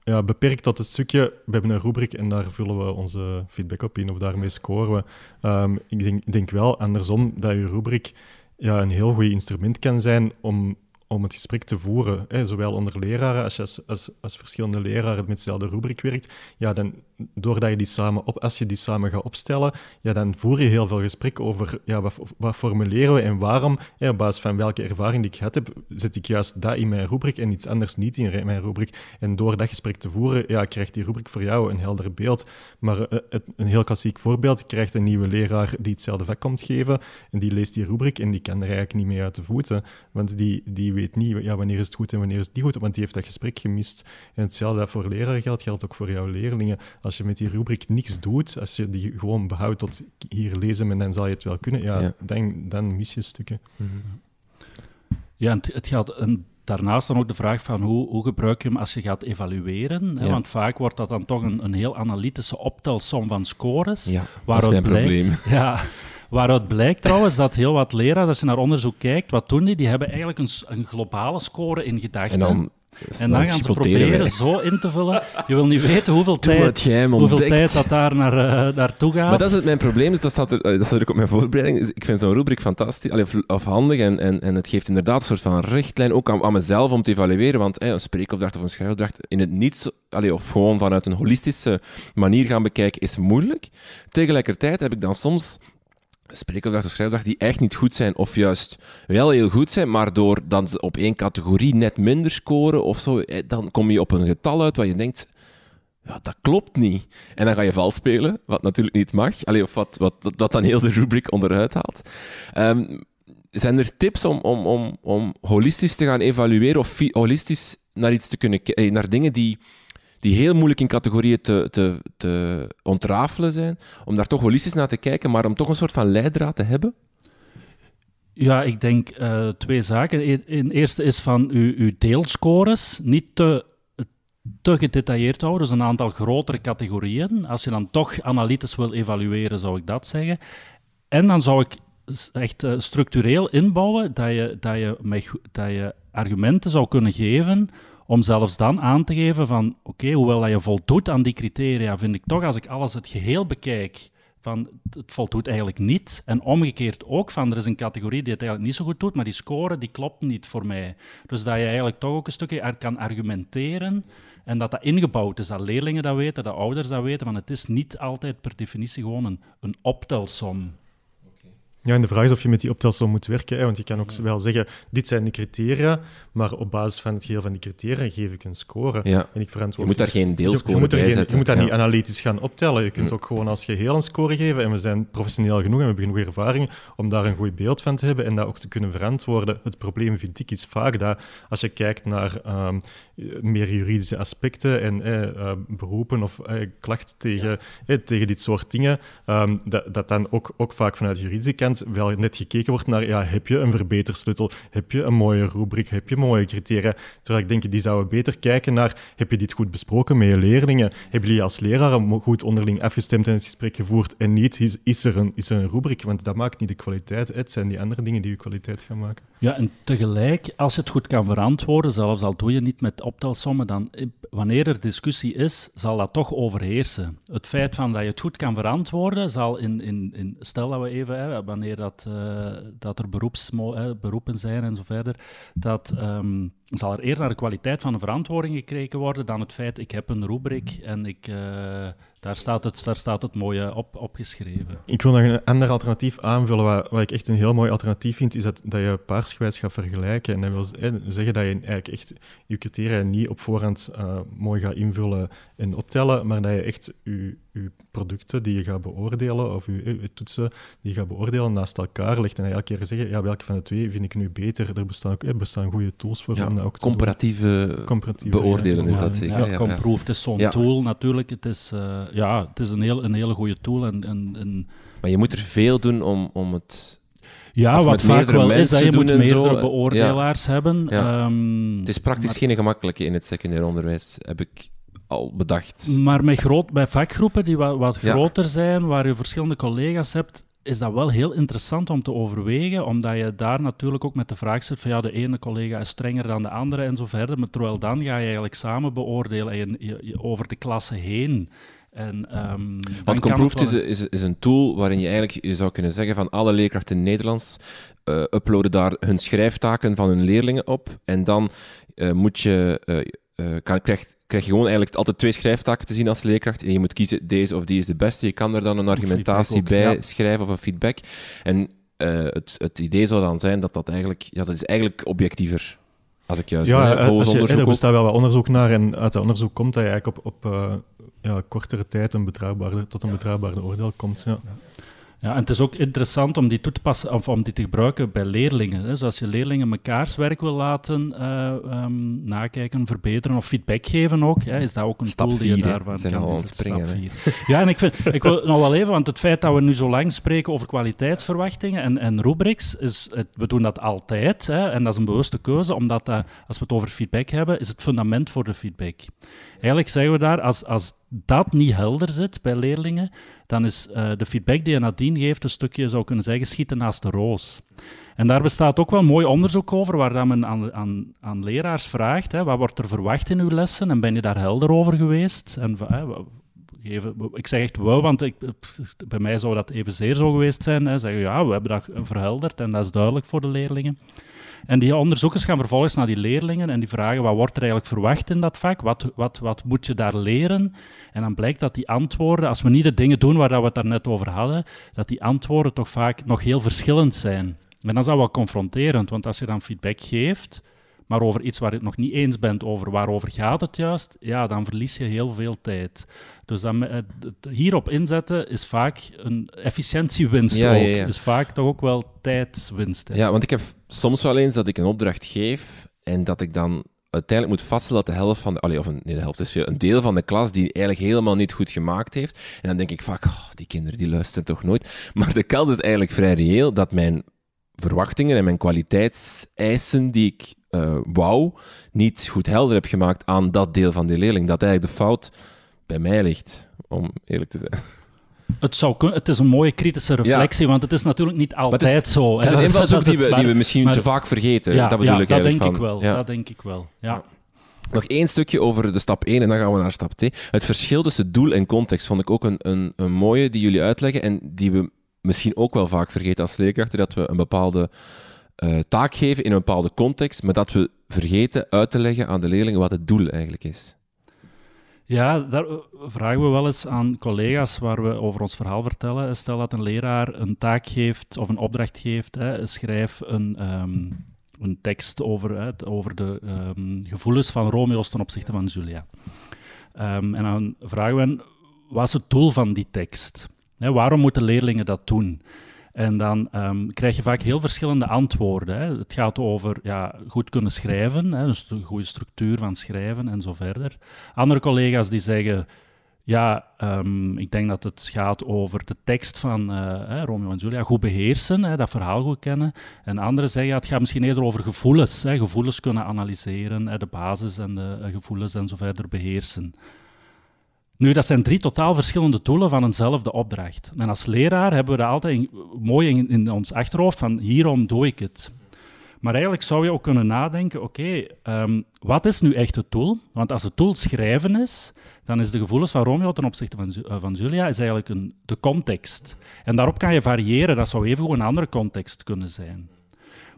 ja, beperkt tot het stukje. We hebben een rubriek en daar vullen we onze feedback op in of daarmee scoren we. Ehm, ik denk, denk wel andersom dat je rubriek ja, een heel goed instrument kan zijn om om het gesprek te voeren. Hè, zowel onder leraren, als je als, als, als, verschillende leraren met dezelfde rubriek werkt, ja, dan, doordat je die samen op, als je die samen gaat opstellen, ja, dan voer je heel veel gesprek over ja, wat, wat formuleren we en waarom. Hè, op basis van welke ervaring die ik gehad heb, zet ik juist dat in mijn rubriek en iets anders niet in mijn rubriek. En door dat gesprek te voeren, ja, krijgt die rubriek voor jou een helder beeld. Maar uh, het, een heel klassiek voorbeeld, je krijgt een nieuwe leraar die hetzelfde vak komt geven en die leest die rubriek en die kan er eigenlijk niet mee uit de voeten, want die, die weet niet ja, wanneer is het goed en wanneer is het niet goed, want die heeft dat gesprek gemist. En hetzelfde voor leraar geldt, geldt ook voor jouw leerlingen. Als je met die rubriek niks doet, als je die gewoon behoudt tot hier lezen en dan zal je het wel kunnen, ja, Dan, dan mis je stukken. Ja, het, het gaat... Een daarnaast dan ook de vraag van hoe, hoe gebruik je hem als je gaat evalueren. Hè? Want vaak wordt dat dan toch een, een heel analytische optelsom van scores. Ja, dat is mijn probleem. Ja, Waaruit blijkt trouwens dat heel wat leraren, als je naar onderzoek kijkt, wat doen die? Die hebben eigenlijk een, een globale score in gedachten. En dan, en dan, gaan ze proberen zo in te vullen. Je wil niet weten hoeveel, tijd, hoeveel tijd dat daar naar, uh, naartoe gaat. Maar dat is het, mijn probleem, dat staat, er, dat staat ook op mijn voorbereiding. Ik vind zo'n rubriek fantastisch, of, of handig. En, en, en het geeft inderdaad een soort van richtlijn, ook aan, aan mezelf, om te evalueren. Want een spreekopdracht of een schrijfopdracht in het niets, allee, of gewoon vanuit een holistische manier gaan bekijken, is moeilijk. Tegelijkertijd heb ik dan soms spreekopdracht of schrijfopdracht die echt niet goed zijn, of juist wel heel goed zijn, maar door dan op één categorie net minder scoren of zo, eh, dan kom je op een getal uit waar je denkt, ja, dat klopt niet. En dan ga je vals spelen, wat natuurlijk niet mag, Allee, of wat, wat, wat dan heel de rubriek onderuit haalt. Um, zijn er tips om, om, om, om holistisch te gaan evalueren of holistisch naar iets te kunnen kijken, naar dingen die die heel moeilijk in categorieën te, te, te ontrafelen zijn, om daar toch holistisch naar te kijken, maar om toch een soort van leidraad te hebben? Ja, ik denk uh, twee zaken. Een eerste is van uw, uw deelscores niet te, te gedetailleerd houden, dus een aantal grotere categorieën. Als je dan toch analytisch wil evalueren, zou ik dat zeggen. En dan zou ik echt uh, structureel inbouwen dat je, dat, je dat je argumenten zou kunnen geven om zelfs dan aan te geven van, oké, hoewel dat je voldoet aan die criteria, vind ik toch, als ik alles het geheel bekijk, van het voldoet eigenlijk niet. En omgekeerd ook van, er is een categorie die het eigenlijk niet zo goed doet, maar die score, die klopt niet voor mij. Dus dat je eigenlijk toch ook een stukje kan argumenteren en dat dat ingebouwd is, dat leerlingen dat weten, dat ouders dat weten, van het is niet altijd per definitie gewoon een, een optelsom. Ja, en de vraag is of je met die optelsom moet werken. Hè? Want je kan ook wel zeggen, dit zijn de criteria, maar op basis van het geheel van die criteria geef ik een score. Ja. En ik verantwoord je moet daar geen deelscore je, je moet bij geen, Je moet dat niet analytisch gaan optellen. Je kunt ook gewoon als geheel een score geven. En we zijn professioneel genoeg en we hebben genoeg ervaring om daar een goed beeld van te hebben en dat ook te kunnen verantwoorden. Het probleem vind ik is vaak dat als je kijkt naar um, meer juridische aspecten en eh, uh, beroepen of eh, klachten tegen, eh, tegen dit soort dingen, um, dat, dat dan ook, ook vaak vanuit juridische kant wel net gekeken wordt naar, ja, heb je een verbetersleutel? Heb je een mooie rubriek? Heb je mooie criteria? Terwijl ik denk, die zouden beter kijken naar, heb je dit goed besproken met je leerlingen? Hebben jullie als leraar goed onderling afgestemd en het gesprek gevoerd? En niet, is, er, een, is er een rubriek? Want dat maakt niet de kwaliteit. Het zijn die andere dingen die je kwaliteit gaan maken. Ja, en tegelijk, als je het goed kan verantwoorden, zelfs al doe je niet met optelsommen, dan wanneer er discussie is, zal dat toch overheersen. Het feit van dat je het goed kan verantwoorden, zal in, in, in stel dat we even, hè, dat, uh, dat er beroepen zijn en zo verder, dat um, zal er eerder naar de kwaliteit van de verantwoording gekeken worden dan het feit, ik heb een rubriek en ik, uh, daar, staat het, daar staat het mooie op, opgeschreven. Ik wil nog een ander alternatief aanvullen, wat, wat ik echt een heel mooi alternatief vind, is dat, dat je paarsgewijs gaat vergelijken. En dat wil zeggen dat je eigenlijk echt je criteria niet op voorhand mooi gaat invullen en optellen, maar dat je echt je je producten die je gaat beoordelen, of je, toetsen die je gaat beoordelen, naast elkaar legt. En elke keer zeggen, ja, welke van de twee vind ik nu beter? Er bestaan ook er bestaan goede tools voor. Ja, om dat ook comparatieve, comparatieve beoordelen is dat zeker. Ja, ja, Comproof, het is zo'n tool natuurlijk. Het is, uh, ja, het is een, heel, een hele goede tool. En, en, en... Maar je moet er veel doen om, om het... Ja, wat vaak wel is, dat je moet meerdere beoordelaars hebben. Um, het is praktisch maar... geen gemakkelijke in het secundair onderwijs, heb ik al bedacht. Maar met, groot, bij vakgroepen die wat, wat groter zijn, waar je verschillende collega's hebt, is dat wel heel interessant om te overwegen, omdat je daar natuurlijk ook met de vraag zit van ja, de ene collega is strenger dan de andere en zo verder, maar terwijl dan ga je eigenlijk samen beoordelen en je, over de klasse heen. En, um, Want Comproofed is, is, is, een tool waarin je eigenlijk je zou kunnen zeggen van alle leerkrachten in Nederlands uh, uploaden daar hun schrijftaken van hun leerlingen op en dan uh, moet je... Uh, uh, kan, krijg, krijg je gewoon eigenlijk altijd twee schrijftaken te zien als leerkracht. En je moet kiezen, deze of die is de beste. Je kan er dan een argumentatie bij schrijven of een feedback. En uh, het, het idee zou dan zijn dat dat eigenlijk, ja, dat is eigenlijk objectiever. Als ik juist ja, ben, als je, er bestaat wel wat onderzoek naar en uit dat onderzoek komt dat je eigenlijk op, op uh, ja, kortere tijd een betrouwbare, tot een betrouwbare oordeel komt. Ja. Ja, en het is ook interessant om die toe te passen of om die te gebruiken bij leerlingen. Hè. Dus als je leerlingen mekaars werk wil laten uh, um, nakijken, verbeteren of feedback geven ook, hè, is dat ook een stap tool die je daarvan zijn kan springen. Ja, en ik, vind, ik wil nog wel even, want het feit dat we nu zo lang spreken over kwaliteitsverwachtingen en, en rubrics, is, het, we doen dat altijd, hè, en dat is een bewuste keuze, omdat dat, als we het over feedback hebben, is het fundament voor de feedback. Eigenlijk zeggen we daar, als, als dat niet helder zit bij leerlingen, dan is uh, de feedback die je nadien geeft een stukje, zou kunnen zeggen, schieten naast de roos. En daar bestaat ook wel mooi onderzoek over, waar men aan, aan, aan leraars vraagt, hè, wat wordt er verwacht in uw lessen en ben je daar helder over geweest? En, ik zeg echt wel, want ik, bij mij zou dat evenzeer zo geweest zijn. Hè, zeggen, ja, we hebben dat verhelderd en dat is duidelijk voor de leerlingen. En die onderzoekers gaan vervolgens naar die leerlingen en die vragen wat wordt er eigenlijk verwacht in dat vak, wat, wat, wat moet je daar leren? En dan blijkt dat die antwoorden, als we niet de dingen doen waar we het daarnet over hadden, dat die antwoorden toch vaak nog heel verschillend zijn. En dat is wel confronterend, want als je dan feedback geeft, maar over iets waar je het nog niet eens bent over waarover gaat het juist, ja, dan verlies je heel veel tijd. Dus dan, eh, hierop inzetten is vaak een efficiëntiewinst ook. Is vaak toch ook wel tijdswinst. Ja, want ik heb soms wel eens dat ik een opdracht geef en dat ik dan uiteindelijk moet vaststellen dat de helft van de, allee, of een, nee, de helft is veel, een deel van de klas die eigenlijk helemaal niet goed gemaakt heeft. En dan denk ik vaak, oh, die kinderen die luisteren toch nooit. Maar de kans is eigenlijk vrij reëel dat mijn verwachtingen en mijn kwaliteitseisen die ik uh, wou, niet goed helder heb gemaakt aan dat deel van die leerling. Dat eigenlijk de fout bij mij ligt, om eerlijk te zijn. Het, zou het is een mooie kritische reflectie, want het is natuurlijk niet altijd zo. Het is een invalshoek die, we, die we misschien te vaak vergeten. dat bedoel ik dat denk ik wel. Dat denk ik wel. Ja. Nog één stukje over de stap 1 en dan gaan we naar stap 2. Het verschil tussen doel en context vond ik ook een, een, een mooie die jullie uitleggen en die we misschien ook wel vaak vergeten als leerkrachten, dat we een bepaalde uh, taak geven in een bepaalde context, maar dat we vergeten uit te leggen aan de leerlingen wat het doel eigenlijk is. Ja, daar vragen we wel eens aan collega's waar we over ons verhaal vertellen. Stel dat een leraar een taak geeft of een opdracht geeft, hè, schrijf een, um, een tekst over, over de um, gevoelens van Romeo's ten opzichte van Julia. Um, en dan vragen we wat is het doel van die tekst? Hè, waarom moeten leerlingen dat doen? En dan um, krijg je vaak heel verschillende antwoorden. Hè. Het gaat over ja, goed kunnen schrijven, hè, dus de goede structuur van schrijven en zo verder. Andere collega's die zeggen, ja, um, ik denk dat het gaat over de tekst van uh, Romeo en Julia goed beheersen, hè, dat verhaal goed kennen. En anderen zeggen, ja, het gaat misschien eerder over gevoelens, hè, gevoelens kunnen analyseren, de basis en de uh, gevoelens en zo verder beheersen. Nu, dat zijn drie totaal verschillende doelen van eenzelfde opdracht. En als leraar hebben we dat altijd mooi in, in, ons achterhoofd van hierom doe ik het. Maar eigenlijk zou je ook kunnen nadenken, oké, ehm, wat is nu echt het doel? Want als het doel schrijven is, dan is de gevoelens van Romeo ten opzichte van, uh, van Julia is eigenlijk een, de context. En daarop kan je variëren, dat zou even een andere context kunnen zijn.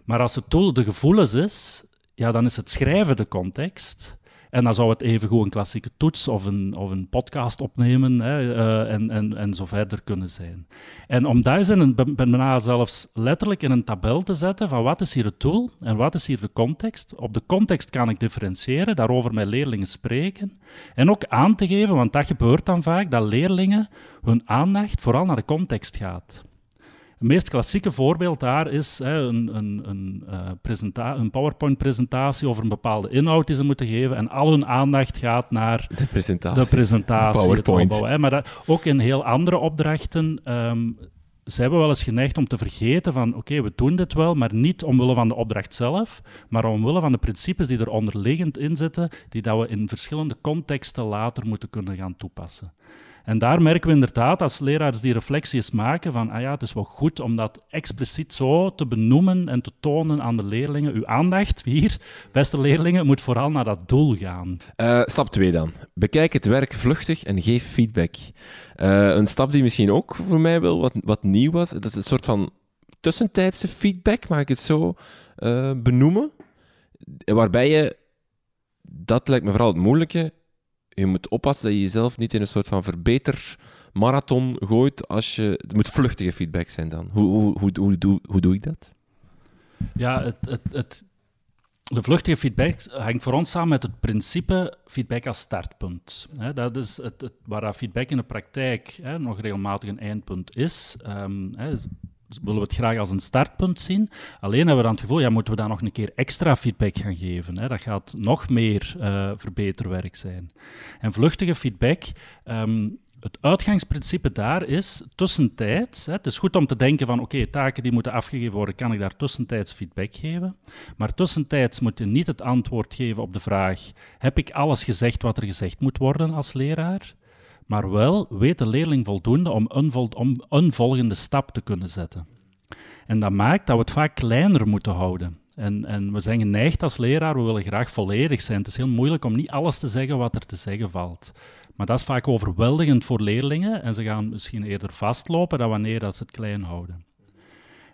Maar als het doel de gevoelens is, ja, dan is het schrijven de context. En dan zou het even gewoon een klassieke toets of een, of een podcast opnemen hè, uh, en, en, en zo verder kunnen zijn. En om eens in een, bijna zelfs letterlijk in een tabel te zetten van wat is hier het doel en wat is hier de context. Op de context kan ik differentiëren, daarover met leerlingen spreken. En ook aan te geven, want dat gebeurt dan vaak, dat leerlingen hun aandacht vooral naar de context gaat. Het meest klassieke voorbeeld daar is hè, een, een, een, uh, een PowerPoint-presentatie over een bepaalde inhoud die ze moeten geven. En al hun aandacht gaat naar de presentatie. De presentatie de PowerPoint. hè. Maar dat, ook in heel andere opdrachten um, zijn we wel eens geneigd om te vergeten van oké, we doen dit wel, maar niet omwille van de opdracht zelf, maar omwille van de principes die er onderliggend in zitten, die dat we in verschillende contexten later moeten kunnen gaan toepassen. En daar merken we inderdaad, als leraars die reflectie eens maken, van ah ja, het is wel goed om dat expliciet zo te benoemen en te tonen aan de leerlingen. Uw aandacht hier, beste leerlingen, moet vooral naar dat doel gaan. Uh, stap 2 dan. Bekijk het werk vluchtig en geef feedback. Uh, een stap die misschien ook voor mij wel wat, nieuw was, dat is een soort van tussentijdse feedback, mag ik het zo uh, benoemen. Waarbij je, dat lijkt me vooral het moeilijke, je moet oppassen dat je jezelf niet in een soort van verbeter marathon gooit als je... Het moet vluchtige feedback zijn dan. Hoe, hoe, hoe, hoe, doe, hoe doe ik dat? Ja, het, het, het, de vluchtige feedback hangt voor ons samen met het principe feedback als startpunt. dat is het, het, waar feedback in de praktijk nog regelmatig een eindpunt is. Um, willen we het graag als een startpunt zien. Alleen hebben we dan het gevoel, ja, moeten we daar nog een keer extra feedback gaan geven. Hè? Dat gaat nog meer uh, verbeterwerk zijn. En vluchtige feedback, ehm, het uitgangsprincipe daar is tussentijds. Hè, het is goed om te denken van oké, taken die moeten afgegeven worden, kan ik daar tussentijds feedback geven. Maar tussentijds moet je niet het antwoord geven op de vraag: heb ik alles gezegd wat er gezegd moet worden als leraar? Maar wel weet de leerling voldoende om een, vol volgende stap te kunnen zetten. En dat maakt dat we het vaak kleiner moeten houden. En, en, we zijn geneigd als leraar, we willen graag volledig zijn. Het is heel moeilijk om niet alles te zeggen wat er te zeggen valt. Maar dat is vaak overweldigend voor leerlingen en ze gaan misschien eerder vastlopen dan wanneer dat ze het klein houden.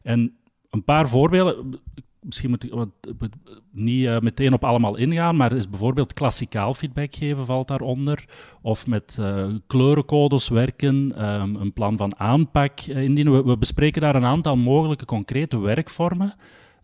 En een paar voorbeelden, misschien moet ik niet uh, meteen op allemaal ingaan, maar is bijvoorbeeld klassikaal feedback geven valt daaronder. Of met uh, kleurencodes werken, um, een plan van aanpak uh, indienen. We, bespreken daar een aantal mogelijke concrete werkvormen.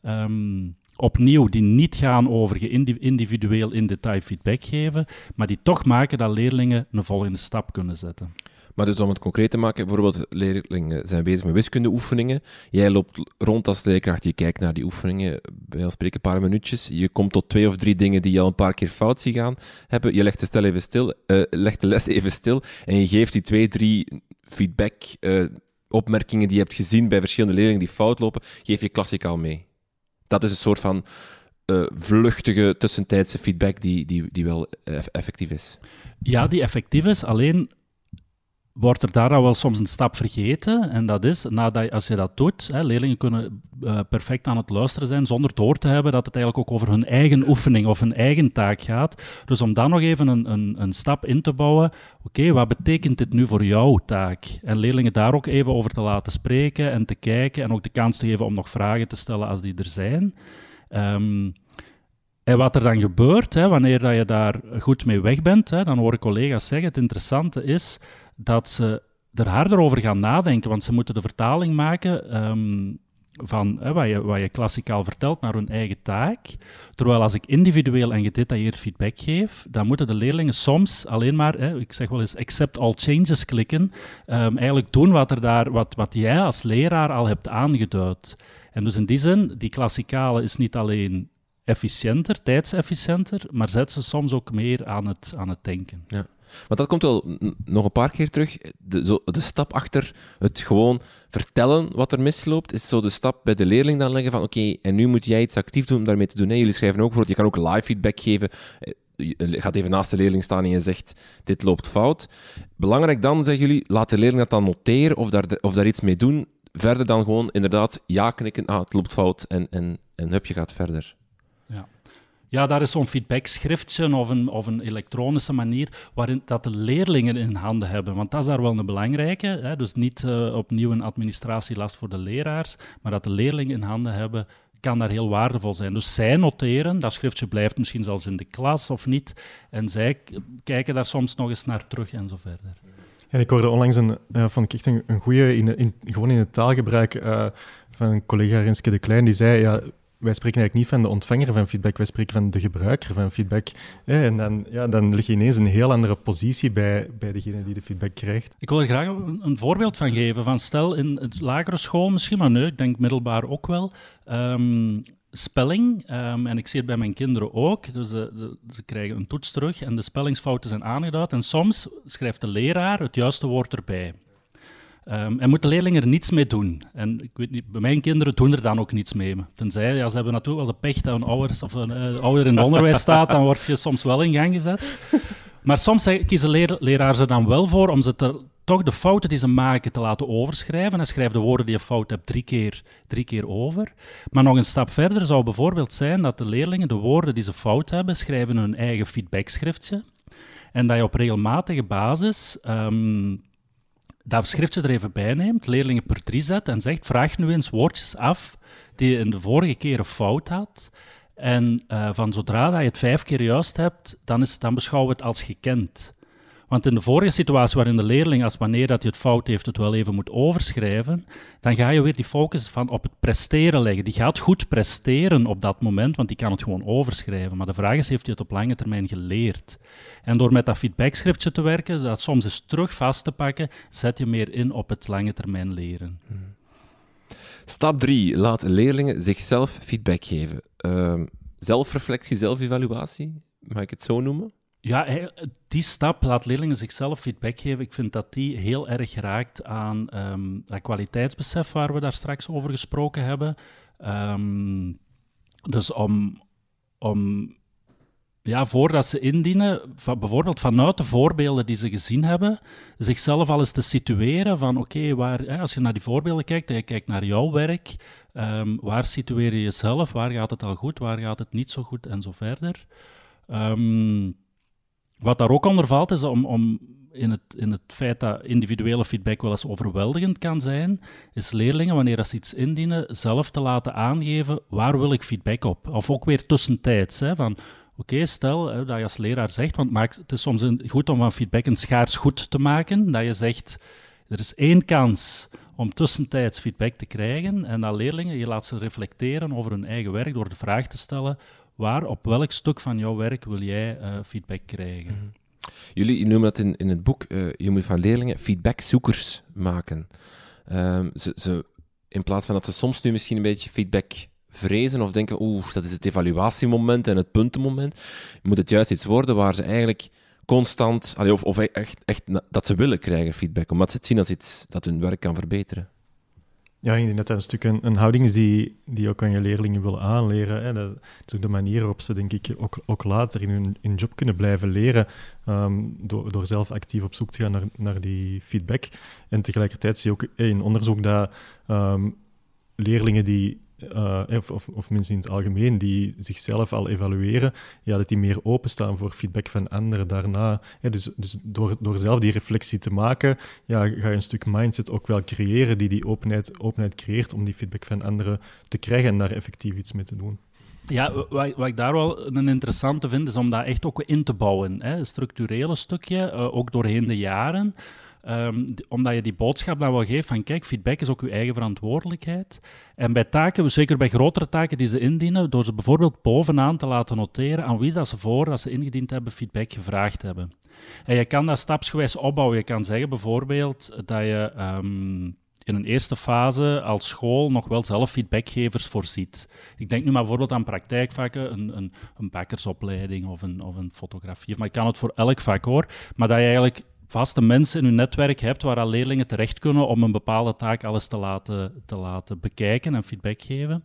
Um, opnieuw, die niet gaan over individueel in detail feedback geven, maar die toch maken dat leerlingen een volgende stap kunnen zetten. Maar dus om het concreet te maken, bijvoorbeeld leerlingen zijn bezig met wiskundeoefeningen. Jij loopt rond als leerkracht, je kijkt naar die oefeningen, bij spreken een paar minuutjes. Je komt tot twee of drie dingen die je al een paar keer fout zien gaan hebben. Je legt de, stel even stil, uh, legt de les even stil en je geeft die twee, drie feedback uh, opmerkingen die je hebt gezien bij verschillende leerlingen die fout lopen, geef je klassikaal mee. Dat is een soort van uh, vluchtige tussentijdse feedback die, die, die wel effectief is. Ja, die effectief is, alleen wordt er daar al wel soms een stap vergeten. En dat is, nadat, als je dat doet, hè, leerlingen kunnen uh, perfect aan het luisteren zijn zonder door te hebben dat het eigenlijk ook over hun eigen oefening of hun eigen taak gaat. Dus om dan nog even een, een, een stap in te bouwen, oké, wat betekent dit nu voor jouw taak? En leerlingen daar ook even over te laten spreken en te kijken en ook de kans te geven om nog vragen te stellen als die er zijn. Um, en wat er dan gebeurt, hè, wanneer dat je daar goed mee weg bent, hè, dan hoor ik collega's zeggen, het interessante is dat ze er harder over gaan nadenken, want ze moeten de vertaling maken um, van hè, wat, je, wat je klassikaal vertelt naar hun eigen taak. Terwijl als ik individueel en gedetailleerd feedback geef, dan moeten de leerlingen soms alleen maar, hè, ik zeg wel eens, accept all changes klikken, um, eigenlijk doen wat, er daar, wat, wat jij als leraar al hebt aangeduid. En dus in die zin, die klassikale is niet alleen efficiënter, tijdsefficiënter, maar zet ze soms ook meer aan het, aan het denken. Ja. Maar dat komt wel nog een paar keer terug. De, zo, de stap achter het gewoon vertellen wat er misloopt, is zo de stap bij de leerling dan leggen van oké, en nu moet jij iets actief doen om daarmee te doen. Jullie schrijven ook voor, je kan ook live feedback geven. Eh, je gaat even naast de leerling staan en je zegt, dit loopt fout. Belangrijk dan, zeggen jullie, laat de leerling dat dan noteren of daar, of daar iets mee doen. Verder dan gewoon inderdaad ja knikken, ah, het loopt fout en, en, en hup, je gaat verder. Ja, daar is zo'n feedbackschriftje of een, of een elektronische manier waarin dat de leerlingen in handen hebben. Want dat is daar wel een belangrijke. Hè? Dus niet uh, opnieuw een administratielast voor de leraars, maar dat de leerlingen in handen hebben kan daar heel waardevol zijn. Dus zij noteren, dat schriftje blijft misschien zelfs in de klas of niet, en zij kijken daar soms nog eens naar terug en zo verder. En ik hoorde onlangs een, uh, vond ik echt een, goede, in, in, gewoon in het taalgebruik uh, van een collega Renske de Klein, die zei, ja, wij spreken eigenlijk niet van de ontvanger van feedback, wij spreken van de gebruiker van feedback. En dan, ja, dan lig je ineens een heel andere positie bij, bij degene die de feedback krijgt. Ik wil er graag een, voorbeeld van geven. Van stel in het lagere school misschien, maar nee, ik denk middelbaar ook wel. Um, spelling, um, en ik zie het bij mijn kinderen ook. Dus ze krijgen een toets terug en de spellingsfouten zijn aangeduid. En soms schrijft de leraar het juiste woord erbij. Um, en moeten leerlingen er niets mee doen. En ik weet niet, bij mijn kinderen doen er dan ook niets mee. Tenzij, ja, ze hebben natuurlijk wel de pech dat een, ouders, of een uh, ouder in het onderwijs staat, dan word je soms wel in gang gezet. Maar soms kiezen leraren er dan wel voor om ze toch de fouten die ze maken te laten overschrijven. En schrijf de woorden die je fout hebt drie keer, drie keer over. Maar nog een stap verder zou bijvoorbeeld zijn dat de leerlingen de woorden die ze fout hebben, schrijven hun eigen feedbackschriftje. En dat je op regelmatige basis um, dat schriftje er even bij neemt, leerlingen per drie zet en zegt: vraag nu eens woordjes af die je in de vorige keer een fout had. En uh, van zodra dat je het vijf keer juist hebt, dan, is, dan beschouwen we het als gekend. Want in de vorige situatie waarin de leerling, als wanneer dat hij het fout heeft, het wel even moet overschrijven, dan ga je weer die focus van op het presteren leggen. Die gaat goed presteren op dat moment, want die kan het gewoon overschrijven. Maar de vraag is, heeft hij het op lange termijn geleerd? En door met dat feedbackschriftje te werken, dat soms eens terug vast te pakken, zet je meer in op het lange termijn leren. Hmm. Stap 3. Laat leerlingen zichzelf feedback geven. Uh, zelfreflectie, zelfevaluatie, mag ik het zo noemen? Ja, die stap, laat leerlingen zichzelf feedback geven, ik vind dat die heel erg raakt aan um, dat kwaliteitsbesef waar we daar straks over gesproken hebben. Um, dus om, om ja, voordat ze indienen, bijvoorbeeld vanuit de voorbeelden die ze gezien hebben, zichzelf al eens te situeren van oké, waar als je naar die voorbeelden kijkt en je kijkt naar jouw werk, um, waar situeer je jezelf, waar gaat het al goed, waar gaat het niet zo goed en zo verder. Um, wat daar ook onder valt, is om, om in, het, in het feit dat individuele feedback wel eens overweldigend kan zijn, is leerlingen, wanneer ze iets indienen, zelf te laten aangeven waar wil ik feedback op. Of ook weer tussentijds. Hè, van, Oké, stel hè, dat je als leraar zegt, want het is soms goed om van feedback een schaars goed te maken, dat je zegt, er is één kans om tussentijds feedback te krijgen en dat leerlingen, je laat ze reflecteren over hun eigen werk door de vraag te stellen, waar, op welk stuk van jouw werk wil jij uh, feedback krijgen? Mhm. Jullie noemen dat in, in het boek, uh, je moet van leerlingen feedbackzoekers maken. Um, ze, ze, in plaats van dat ze soms nu misschien een beetje feedback vrezen of denken, oeh, dat is het evaluatiemoment en het puntenmoment, moet het juist iets worden waar ze eigenlijk constant, of, of echt, echt dat ze willen krijgen feedback, omdat ze het zien als iets dat hun werk kan verbeteren. Ja, ik denk dat dat een stuk een, houding is die, die ook aan je leerlingen wil aanleren. Hè. Dat is ook de manier waarop ze, denk ik, ook, ook later in hun in job kunnen blijven leren. Ehm, door, door zelf actief op zoek te gaan naar, naar die feedback. En tegelijkertijd zie je ook in onderzoek dat um, leerlingen die uh, of, of, mensen in het algemeen die zichzelf al evalueren, ja, dat die meer openstaan voor feedback van anderen daarna. dus dus door, door zelf die reflectie te maken, ja, ga je een stuk mindset ook wel creëren die die openheid, openheid creëert om die feedback van anderen te krijgen en daar effectief iets mee te doen. Ja, wat, ik daar wel een interessante vind, is om dat echt ook in te bouwen. Hè. Een structurele stukje, uh, ook doorheen de jaren. Um, omdat je die boodschap dan wel geeft van kijk, feedback is ook uw eigen verantwoordelijkheid. En bij taken, zeker bij grotere taken die ze indienen, door ze bijvoorbeeld bovenaan te laten noteren aan wie dat ze voor dat ze ingediend hebben feedback gevraagd hebben. En je kan dat stapsgewijs opbouwen. Je kan zeggen bijvoorbeeld dat je um, in een eerste fase als school nog wel zelf feedbackgevers voorziet. Ik denk nu maar bijvoorbeeld aan praktijkvakken, een, een, een bakkersopleiding of een, of een fotografie. Maar ik kan het voor elk vak hoor. Maar dat je eigenlijk vaste mensen in hun netwerk hebt waar al leerlingen terecht kunnen om een bepaalde taak alles te laten, te laten bekijken en feedback geven.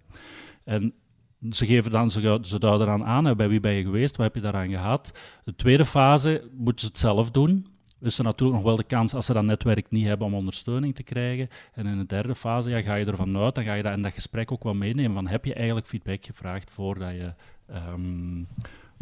En ze, geven dan, ze, ze duiden dan aan, bij wie ben je geweest, wat heb je daaraan gehad. De tweede fase moeten ze het zelf doen. Dus er natuurlijk nog wel de kans, als ze dat netwerk niet hebben, om ondersteuning te krijgen. En in de derde fase ja, ga je ervan uit, dan ga je dat in dat gesprek ook wel meenemen van heb je eigenlijk feedback gevraagd voordat je, um,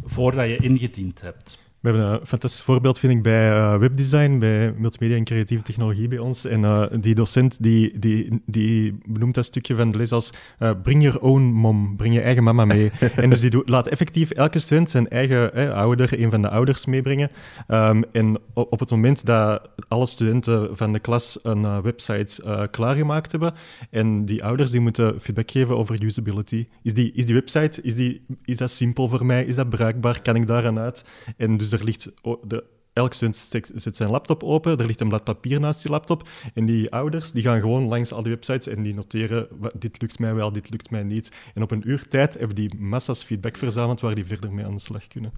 voordat je ingediend hebt. We hebben een fantastisch voorbeeld, vind ik, bij uh, webdesign, bij multimedia en creatieve technologie bij ons. En uh, die docent die, die, die benoemt dat stukje van de les als uh, bring your own mom, breng je eigen mama mee. en dus die doet, laat effectief elke student zijn eigen ouder, een van de ouders meebrengen. Um, en op, op het moment dat alle studenten van de klas een website klaargemaakt hebben en die ouders die moeten feedback geven over usability. Is die, is die website, is, die, is dat simpel voor mij? Is dat bruikbaar? Kan ik daaraan uit? En dus er ligt... De, elk student zet zijn laptop open, er ligt een blad papier naast die laptop. En die ouders die gaan gewoon langs al die websites en die noteren: dit lukt mij wel, dit lukt mij niet. En op een uur tijd hebben die massa's feedback verzameld waar die verder mee aan de slag kunnen.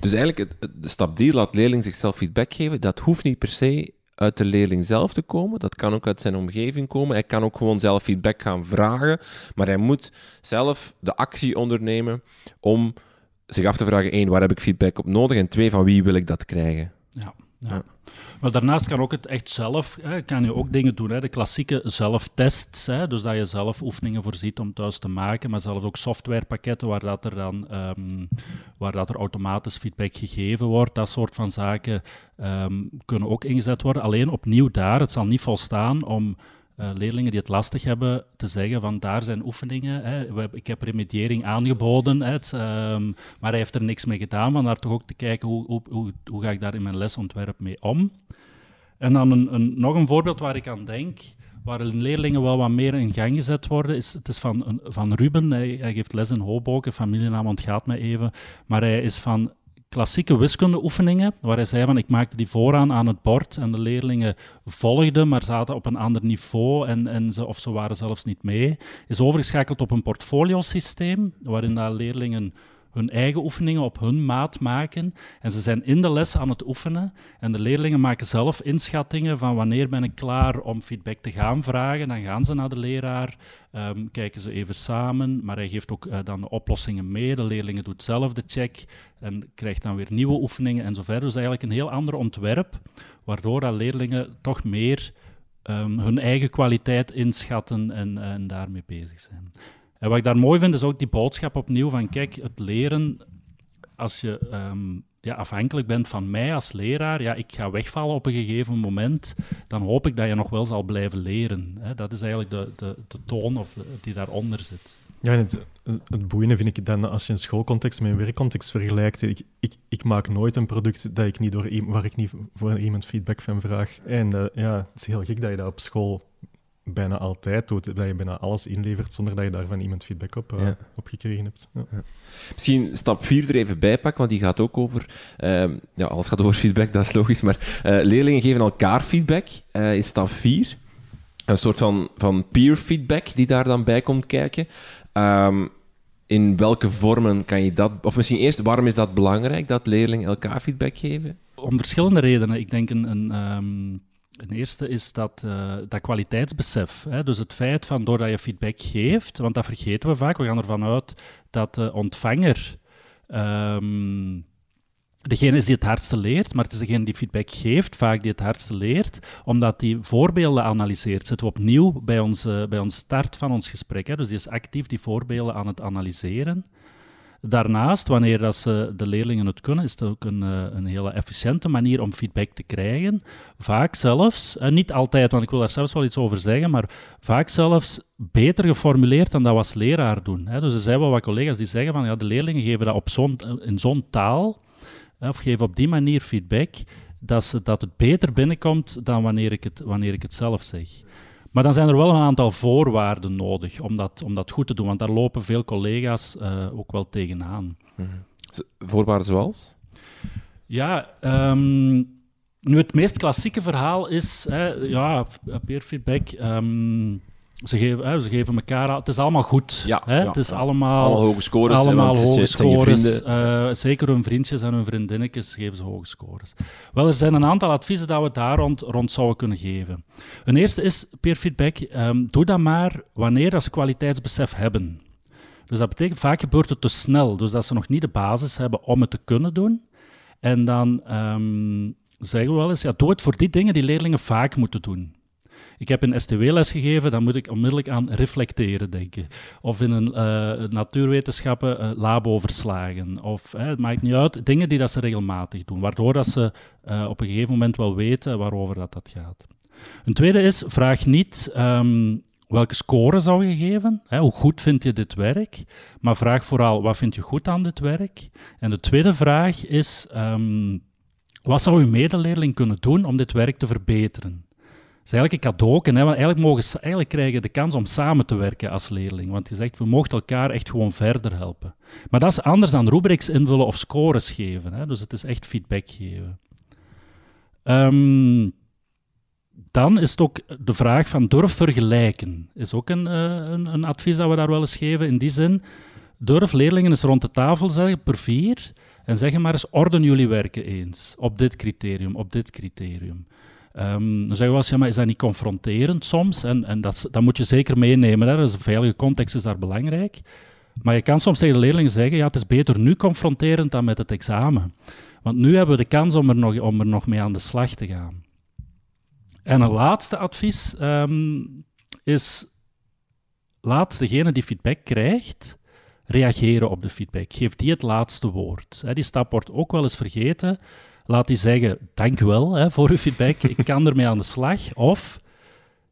Dus eigenlijk, de stap die laat leerling zichzelf feedback geven, dat hoeft niet per se uit de leerling zelf te komen. Dat kan ook uit zijn omgeving komen. Hij kan ook gewoon zelf feedback gaan vragen. Maar hij moet zelf de actie ondernemen om zich af te vragen, één, waar heb ik feedback op nodig? En twee, van wie wil ik dat krijgen? Ja. Ja. Maar daarnaast kan ook het echt zelf, hè, kan je ook dingen doen. Hè, de klassieke zelftests, hè, dus dat je zelf oefeningen voorziet om thuis te maken, maar zelfs ook softwarepakketten waar dat er dan ehm, waar dat er automatisch feedback gegeven wordt, dat soort van zaken ehm, kunnen ook ingezet worden. Alleen opnieuw daar, het zal niet volstaan om uh, leerlingen die het lastig hebben te zeggen van daar zijn oefeningen. Hè. ik heb remediëring aangeboden, ehm, maar hij heeft er niks mee gedaan. Van daar toch ook te kijken hoe, hoe, hoe, ga ik daar in mijn lesontwerp mee om. En dan een, nog een voorbeeld waar ik aan denk, waar leerlingen wel wat meer in gang gezet worden, is, het is van, van Ruben. Hij, hij geeft les in Hoboken, familienaam ontgaat mij even. Maar hij is van klassieke wiskundeoefeningen, waar hij zei van ik maakte die vooraan aan het bord en de leerlingen volgden, maar zaten op een ander niveau en, en ze, of ze waren zelfs niet mee, is overgeschakeld op een portfoliosysteem, waarin de leerlingen hun eigen oefeningen op hun maat maken. En ze zijn in de les aan het oefenen. En de leerlingen maken zelf inschattingen van wanneer ben ik klaar om feedback te gaan vragen. Dan gaan ze naar de leraar, ehm, kijken ze even samen. Maar hij geeft ook uh, dan de oplossingen mee. De leerlingen doet zelf de check en krijgt dan weer nieuwe oefeningen en zo verder. Dus eigenlijk een heel ander ontwerp, waardoor dat leerlingen toch meer um, hun eigen kwaliteit inschatten en, en daarmee bezig zijn. En wat ik daar mooi vind, is ook die boodschap opnieuw van, kijk, het leren, als je um, ja, afhankelijk bent van mij als leraar, ja, ik ga wegvallen op een gegeven moment, dan hoop ik dat je nog wel zal blijven leren. Hè. Dat is eigenlijk de, de, de toon of die daaronder zit. Ja, het, boeiende vind ik dan als je een schoolcontext met een werkcontext vergelijkt. Ik, ik, maak nooit een product dat ik niet door, waar ik niet voor iemand feedback van vraag. En uh, ja, het is heel gek dat je dat op school bijna altijd doet, dat je bijna alles inlevert zonder dat je daarvan iemand feedback op, uh, op gekregen hebt. Ja. Ja. Misschien stap 4 er even bij pakken, want die gaat ook over... Uh, ja, alles gaat over feedback, dat is logisch, maar uh, leerlingen geven elkaar feedback uh, in stap 4. Een soort van, van peer feedback die daar dan bij komt kijken. Um, in welke vormen kan je dat... Of misschien eerst, waarom is dat belangrijk, dat leerlingen elkaar feedback geven? Om verschillende redenen. Ik denk een... een um een eerste is dat, uh, dat kwaliteitsbesef. Hè? Dus het feit van doordat je feedback geeft, want dat vergeten we vaak, we gaan ervan uit dat de ontvanger um, degene is die het hardste leert, maar het is degene die feedback geeft, vaak die het hardste leert, omdat die voorbeelden analyseert. Zitten we opnieuw bij uh, bij ons start van ons gesprek. Hè? Dus die is actief die voorbeelden aan het analyseren. Daarnaast, wanneer dat ze de leerlingen het kunnen, is het ook een, eh, een hele efficiënte manier om feedback te krijgen. Vaak zelfs, en niet altijd, want ik wil daar zelfs wel iets over zeggen, maar vaak zelfs beter geformuleerd dan dat we als leraar doen. Dus er zijn wel wat collega's die zeggen van ja, de leerlingen geven dat op zo'n, in zo'n taal, of geven op die manier feedback, dat, ze, dat het beter binnenkomt dan wanneer ik het, wanneer ik het zelf zeg. Maar dan zijn er wel een aantal voorwaarden nodig om dat, om dat goed te doen, want daar lopen veel collega's uh, ook wel tegenaan. Mm Voorwaarden zoals? Ja, um, nu het meest klassieke verhaal is, hè, ja, peer feedback. Um, ze geven, ze geven elkaar... Het is allemaal goed. Ja, hè? het is allemaal... Hoge scores. Allemaal hoge scores. Uh, zeker hun vriendjes en hun vriendinnetjes geven ze hoge scores. Wel, er zijn een aantal adviezen dat we daar rond, rond zouden kunnen geven. Een eerste is, peer feedback, um, doe dat maar wanneer ze kwaliteitsbesef hebben. Dus dat betekent, vaak gebeurt het te snel. Dus dat ze nog niet de basis hebben om het te kunnen doen. En dan um, zeggen we wel eens, ja, doe het voor die dingen die leerlingen vaak moeten doen. Ik heb een STW-les gegeven, dan moet ik onmiddellijk aan reflecteren denken. Of in een uh, natuurwetenschappen uh, labo-verslagen. Of het maakt niet uit, dingen die dat ze regelmatig doen, waardoor dat ze uh, op een gegeven moment wel weten waarover dat, dat gaat. Een tweede is, vraag niet um, welke score zou je geven, hè, hoe goed vind je dit werk, maar vraag vooral wat vind je goed aan dit werk. En de tweede vraag is, um, wat zou uw medeleerling kunnen doen om dit werk te verbeteren? Is eigenlijk een cadeau. Hè, want eigenlijk, mogen eigenlijk krijgen de kans om samen te werken als leerling. Want je zegt, we mogen elkaar echt gewoon verder helpen. Maar dat is anders dan rubrics invullen of scores geven. Hè, dus het is echt feedback geven. Um, dan is het ook de vraag van durf vergelijken. Is ook een, uh, een, een, advies dat we daar wel eens geven. In die zin, durf leerlingen eens rond de tafel zeggen, per vier, en zeggen maar eens, orden jullie werken eens. Op dit criterium, op dit criterium. Um, dan wel eens, maar is dat niet confronterend soms? En, en dat, dat moet je zeker meenemen. Hè? Dus een veilige context is daar belangrijk. Maar je kan soms tegen de leerlingen zeggen, ja, het is beter nu confronterend dan met het examen. Want nu hebben we de kans om er nog, om er nog mee aan de slag te gaan. En een laatste advies ehm, is: laat degene die feedback krijgt reageren op de feedback. Geef die het laatste woord. die stap wordt ook wel eens vergeten. Laat die zeggen: Dank wel voor uw feedback, ik kan ermee aan de slag. Of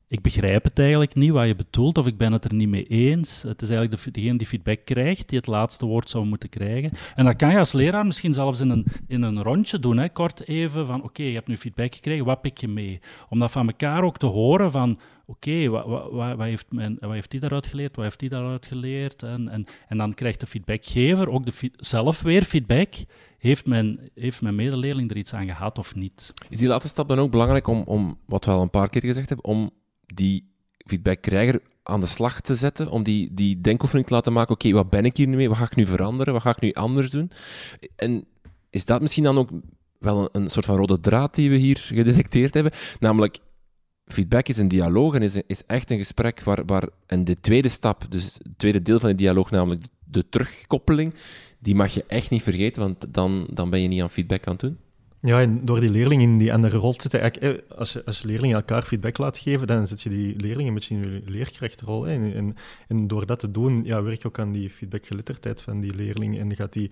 ik begrijp het eigenlijk niet wat je bedoelt, of ik ben het er niet mee eens. Het is eigenlijk de, degene die feedback krijgt, die het laatste woord zou moeten krijgen. En dat kan je als leraar misschien zelfs in een, in een rondje doen, hè. kort even van oké, je hebt nu feedback gekregen, wat pik je mee? Om dat van elkaar ook te horen van oké, wat, wat, wat, heeft wat heeft die daaruit geleerd, wat heeft die daaruit geleerd? En, en, en dan krijgt de feedbackgever ook de, zelf weer feedback. Heeft mijn, heeft mijn medeleerling er iets aan gehad of niet? Is die laatste stap dan ook belangrijk om, om wat we al een paar keer gezegd hebben, om die feedbackkrijger aan de slag te zetten, om die, die denkoefening te laten maken, oké, wat ben ik hier nu mee, wat ga ik nu veranderen, wat ga ik nu anders doen? En is dat misschien dan ook wel een, een soort van rode draad die we hier gedetecteerd hebben? Namelijk, feedback is een dialoog en is, is echt een gesprek waar, waar... En de tweede stap, dus het tweede deel van de dialoog, namelijk de, de terugkoppeling, die mag je echt niet vergeten, want dan, dan ben je niet aan feedback aan het doen. Ja, en door die leerlingen in die andere rol te zitten, als je, als leerlingen elkaar feedback laat geven, dan zet je die leerlingen een beetje in je leerkrachtrol. En, en, door dat te doen, ja, werk je ook aan die feedbackgeletterdheid van die leerling. En gaat die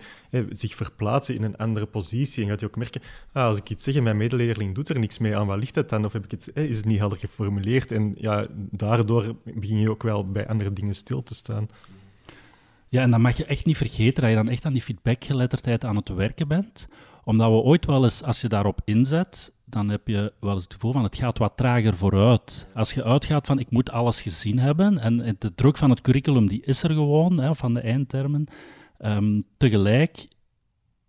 zich verplaatsen in een andere positie. En gaat hij ook merken, ah, als ik iets zeg en mijn medeleerling doet er niks mee aan, wat ligt het dan? Of heb ik het, is het niet helder geformuleerd? En ja, daardoor begin je ook wel bij andere dingen stil te staan. Ja, en dan mag je echt niet vergeten dat je dan echt aan die feedbackgeletterdheid aan het werken bent omdat we ooit wel eens, als je daarop inzet, dan heb je wel eens het gevoel van het gaat wat trager vooruit. Als je uitgaat van ik moet alles gezien hebben en de druk van het curriculum die is er gewoon, hè, van de eindtermen. Um, tegelijk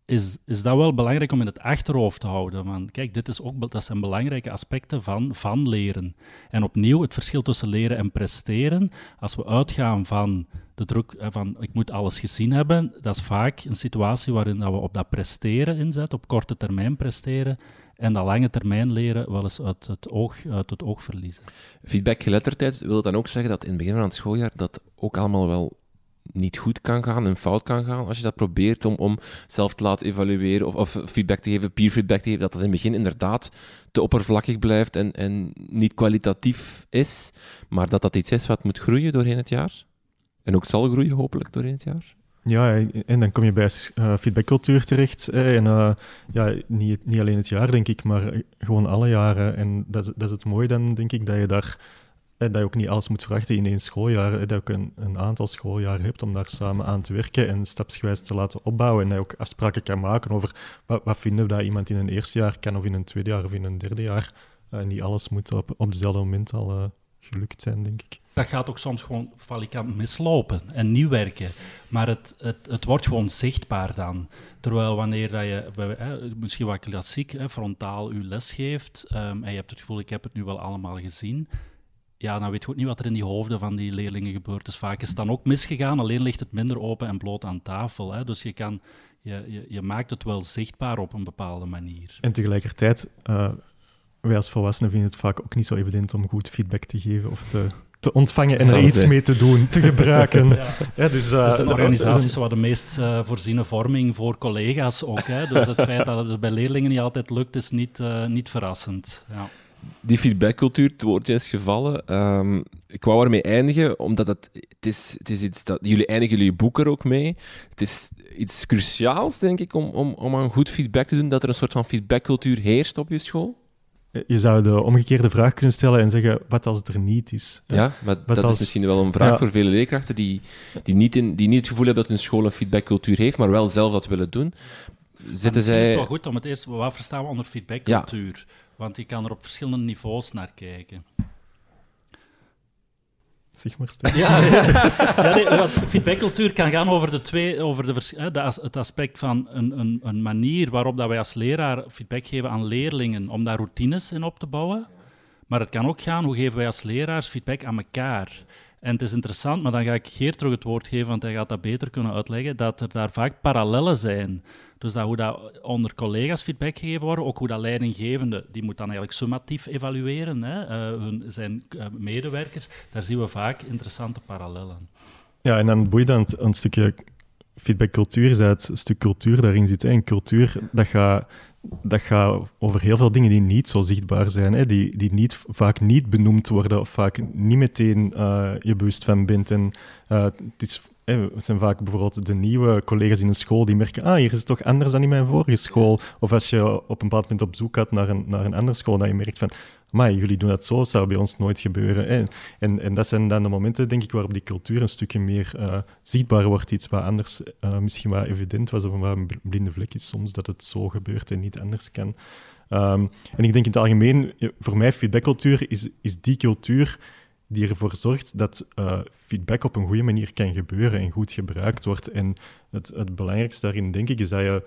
is, is dat wel belangrijk om in het achterhoofd te houden. Van, kijk, dit is ook, dat zijn belangrijke aspecten van, van leren. En opnieuw, het verschil tussen leren en presteren. Als we uitgaan van de druk eh, van ik moet alles gezien hebben, dat is vaak een situatie waarin dat we op dat presteren inzetten, op korte termijn presteren, en dat lange termijn leren wel eens uit het oog, uit het oog verliezen. Feedback-geletterdheid wil dan ook zeggen dat in het begin van het schooljaar dat ook allemaal wel niet goed kan gaan en fout kan gaan als je dat probeert om, om zelf te laten evalueren of, of feedback te geven, peer feedback te geven, dat dat in het begin inderdaad te oppervlakkig blijft en, en niet kwalitatief is, maar dat dat iets is wat moet groeien doorheen het jaar? En ook zal groeien, hopelijk, doorheen het jaar. Ja, en dan kom je bij uh, feedbackcultuur terecht. En uh, ja, niet, niet alleen het jaar, denk ik, maar gewoon alle jaren. En dat is, dat is het mooie dan, denk ik, dat je daar dat je ook niet alles moet verwachten in één schooljaar. Dat je ook een, een aantal schooljaren hebt om daar samen aan te werken en stapsgewijs te laten opbouwen. En dat je ook afspraken kan maken over wat, wat vinden we dat iemand in een eerste jaar kan, of in een tweede jaar of in een derde jaar. Uh, niet alles moet op, op dezelfde moment al gelukt zijn, denk ik dat gaat ook soms gewoon valikant mislopen en niet werken. Maar het, het, het wordt gewoon zichtbaar dan. Terwijl wanneer dat je, misschien wat klassiek, frontaal je les geeft, um, en je hebt het gevoel, ik heb het nu wel allemaal gezien, ja, dan weet je ook niet wat er in die hoofden van die leerlingen gebeurt. Dus vaak is het dan ook misgegaan, alleen ligt het minder open en bloot aan tafel. Hè. Dus je, kan, je, je, je, maakt het wel zichtbaar op een bepaalde manier. En tegelijkertijd, uh, wij als volwassenen vinden het vaak ook niet zo evident om goed feedback te geven of te te ontvangen en er iets mee te doen, te gebruiken. ja. dus, uh, dat zijn organisaties waar de meest uh, voorziene vorming voor collega's ook. Hè. Dus het feit dat het bij leerlingen niet altijd lukt, is niet, uh, niet verrassend. Ja. Die feedbackcultuur, het woordje is gevallen. Um, ik wou ermee eindigen, omdat het, het, is, het is iets dat... Jullie eindigen jullie boek er ook mee. Het is iets cruciaals, denk ik, om, om, om aan goed feedback te doen, dat er een soort van feedbackcultuur heerst op je school. Je zou de omgekeerde vraag kunnen stellen en zeggen, wat als het er niet is? Ja, maar dat is misschien wel een vraag voor vele leerkrachten die, die, niet in, die niet het gevoel hebben dat hun school een feedbackcultuur heeft, maar wel zelf dat willen doen. Zitten zij... Het is wel goed om het eerst, wat verstaan we onder feedbackcultuur? Want je kan er op verschillende niveaus naar kijken. Zeg maar stil. Ja, ja. nee, feedbackcultuur kan gaan over, de twee, over de, de, het aspect van een, een, een, manier waarop dat wij als leraar feedback geven aan leerlingen om daar routines in op te bouwen. Maar het kan ook gaan, hoe geven wij als leraars feedback aan elkaar? En het is interessant, maar dan ga ik Geert terug het woord geven, want hij gaat dat beter kunnen uitleggen, dat er daar vaak parallellen zijn. Dus dat hoe dat onder collega's feedback gegeven wordt, ook hoe dat leidinggevende, die moet dan eigenlijk summatief evalueren, hè, uh, hun, zijn uh, medewerkers, daar zien we vaak interessante parallellen. Ja, en dan boeit dan een stukje feedbackcultuur is dat stuk cultuur daarin zit. Hè. En cultuur, dat gaat, dat gaat over heel veel dingen die niet zo zichtbaar zijn. Hè. Die, die niet, vaak niet benoemd worden of vaak niet meteen uh, je bewust van bent. En uh, het is het zijn vaak bijvoorbeeld de nieuwe collega's in een school die merken, ah, hier is het toch anders dan in mijn vorige school. Of als je op een bepaald moment op zoek gaat naar een, naar een andere school, dat je merkt van, maar jullie doen dat zo, dat zou bij ons nooit gebeuren. En, en, en, dat zijn dan de momenten, denk ik, waarop die cultuur een stukje meer uh, zichtbaar wordt. Iets wat anders uh, misschien wat evident was of een wat blinde vlek is soms, dat het zo gebeurt en niet anders kan. Um, en ik denk in het algemeen, voor mij, feedbackcultuur is, is die cultuur die ervoor zorgt dat feedback op een goede manier kan gebeuren en goed gebruikt wordt. En het, het belangrijkste daarin, denk ik, is dat je,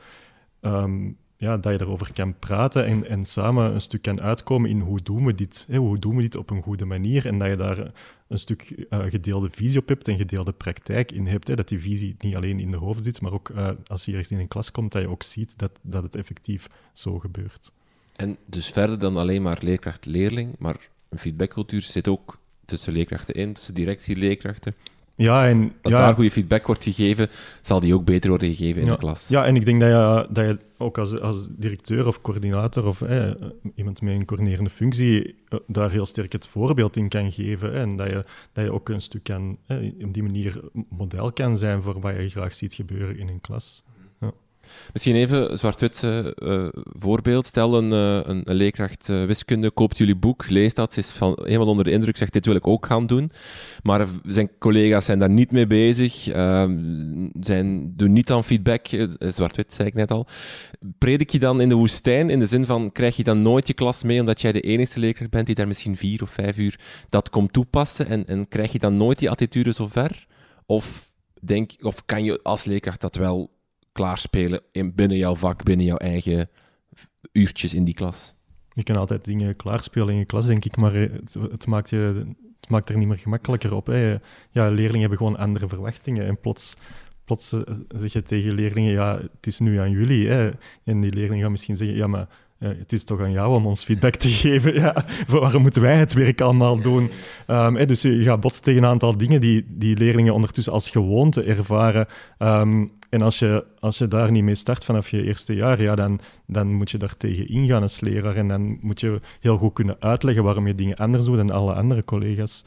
um, ja, dat je erover kan praten en, en samen een stuk kan uitkomen in hoe doen we dit, hè, hoe doen we dit op een goede manier en dat je daar een stuk uh, gedeelde visie op hebt en gedeelde praktijk in hebt. Hè, dat die visie niet alleen in de hoofd zit, maar ook uh, als je ergens in een klas komt, dat je ook ziet dat, dat het effectief zo gebeurt. En dus verder dan alleen maar leerkracht-leerling, maar een feedbackcultuur zit ook tussen leerkrachten in, tussen directie leerkrachten. Ja, en, Als ja, daar goede feedback wordt gegeven, zal die ook beter worden gegeven in ja, de klas. Ja, en ik denk dat je, dat je ook als, als directeur of coördinator of eh, iemand met een coördinerende functie eh, daar heel sterk het voorbeeld in kan geven. en dat je, dat je ook een stuk kan, eh, op die manier model kan zijn voor wat je graag ziet gebeuren in een klas. Misschien even zwart-wit uh, voorbeeld. Stel een, uh, een, leerkracht wiskunde koopt jullie boek, leest dat, is van, helemaal onder de indruk, zegt dit wil ik ook gaan doen. Maar zijn collega's zijn daar niet mee bezig, ehm, zijn, doen niet aan feedback, zwart-wit zei ik net al. Predik je dan in de woestijn, in de zin van, krijg je dan nooit je klas mee, omdat jij de enige leerkracht bent die daar misschien vier of vijf uur dat komt toepassen, en, en krijg je dan nooit die attitude zo ver? Of, denk, of kan je als leerkracht dat wel klaarspelen in, binnen jouw vak, binnen jouw eigen uurtjes in die klas? Je kan altijd dingen klaarspelen in je klas, denk ik, maar het, het maakt, je, het maakt er niet meer gemakkelijker op. Hè. Ja, leerlingen hebben gewoon andere verwachtingen en plots, plots eh, zeg je tegen leerlingen, ja, het is nu aan jullie. Hè. En die leerlingen gaan misschien zeggen, ja, maar ja, het is toch aan jou om ons feedback te geven. Ja, waarom moeten wij het werk allemaal doen? Um, dus je gaat botsen tegen een aantal dingen die, die leerlingen ondertussen als gewoonte ervaren. Um, en als je, als je daar niet mee start vanaf je eerste jaar, ja, dan, dan moet je daar tegen ingaan als leraar. En dan moet je heel goed kunnen uitleggen waarom je dingen anders doet dan alle andere collega's.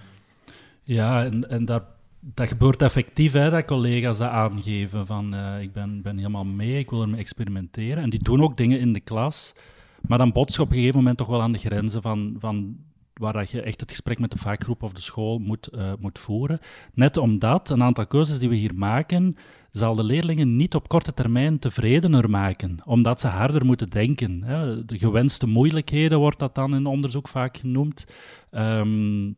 Ja, en, en dat, dat gebeurt effectief, hè, dat collega's dat aangeven. Van, uh, ik ben, ben helemaal mee, ik wil ermee experimenteren. En die doen ook dingen in de klas. Maar dan bots je op een gegeven moment toch wel aan de grenzen van, van waar dat je echt het gesprek met de vakgroep of de school moet, uh, moet voeren. Net omdat een aantal keuzes die we hier maken, zal de leerlingen niet op korte termijn tevredener maken, omdat ze harder moeten denken. Hè. De gewenste moeilijkheden wordt dat dan in onderzoek vaak genoemd. Um,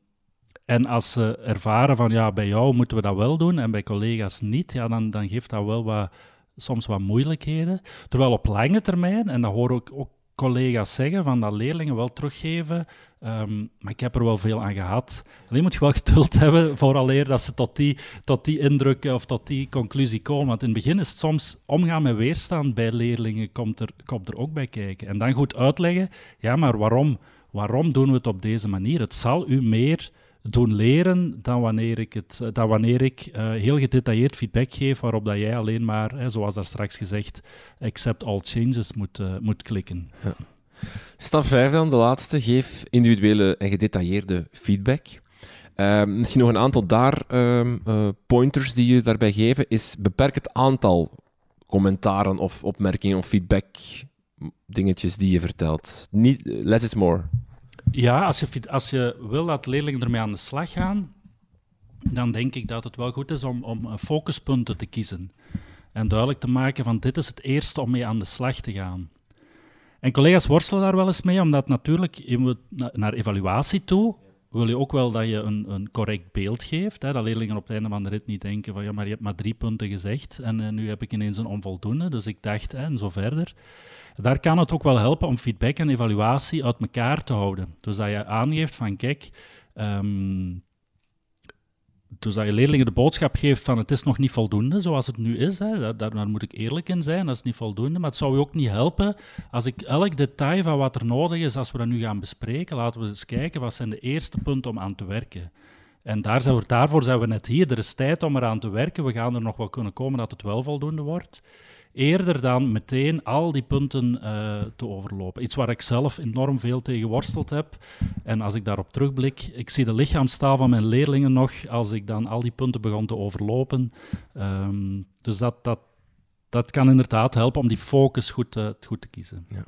en als ze ervaren van ja, bij jou moeten we dat wel doen en bij collega's niet, ja, dan, dan geeft dat wel wat, soms wat moeilijkheden. Terwijl op lange termijn, en dat hoor ik ook collega's zeggen, van dat leerlingen wel teruggeven. Um, maar ik heb er wel veel aan gehad. Alleen moet je wel geduld hebben vooraleer dat ze tot die, tot die indruk of tot die conclusie komen. Want in het begin is het soms omgaan met weerstand bij leerlingen, komt er, komt er ook bij kijken. En dan goed uitleggen, ja, maar waarom? Waarom doen we het op deze manier? Het zal u meer doen leren dan wanneer ik, het, dan wanneer ik uh, heel gedetailleerd feedback geef waarop dat jij alleen maar, hè, zoals daar straks gezegd, accept all changes moet, uh, moet klikken. Ja. Stap 5 dan, de laatste. Geef individuele en gedetailleerde feedback. Uh, misschien nog een aantal daar uh, pointers die je daarbij geven, is beperk het aantal commentaren of opmerkingen of feedback dingetjes die je vertelt. Niet, less is more. Ja, als je, als je wil dat leerlingen ermee aan de slag gaan, dan denk ik dat het wel goed is om, om focuspunten te kiezen. En duidelijk te maken van dit is het eerste om mee aan de slag te gaan. En collega's worstelen daar wel eens mee, omdat natuurlijk naar evaluatie toe wil je ook wel dat je een, een correct beeld geeft. Hè, dat leerlingen op het einde van de rit niet denken van ja, maar je hebt maar drie punten gezegd en uh, nu heb ik ineens een onvoldoende, dus ik dacht hè, en zo verder. Daar kan het ook wel helpen om feedback en evaluatie uit elkaar te houden. Dus dat je aangeeft van kijk, um, dus dat je leerlingen de boodschap geeft van het is nog niet voldoende zoals het nu is. Hè. Daar, daar, moet ik eerlijk in zijn, dat is niet voldoende. Maar het zou je ook niet helpen als ik elk detail van wat er nodig is, als we dat nu gaan bespreken, laten we eens kijken wat zijn de eerste punten om aan te werken. En daar zijn we, daarvoor zijn we net hier. Er is tijd om eraan te werken. We gaan er nog wel kunnen komen dat het wel voldoende wordt. Eerder dan meteen al die punten uh, te overlopen. Iets waar ik zelf enorm veel tegen geworsteld heb. En als ik daarop terugblik, ik zie de lichaamstaal van mijn leerlingen nog als ik dan al die punten begon te overlopen. Um, dus dat, dat, dat kan inderdaad helpen om die focus goed goed te kiezen. Ja.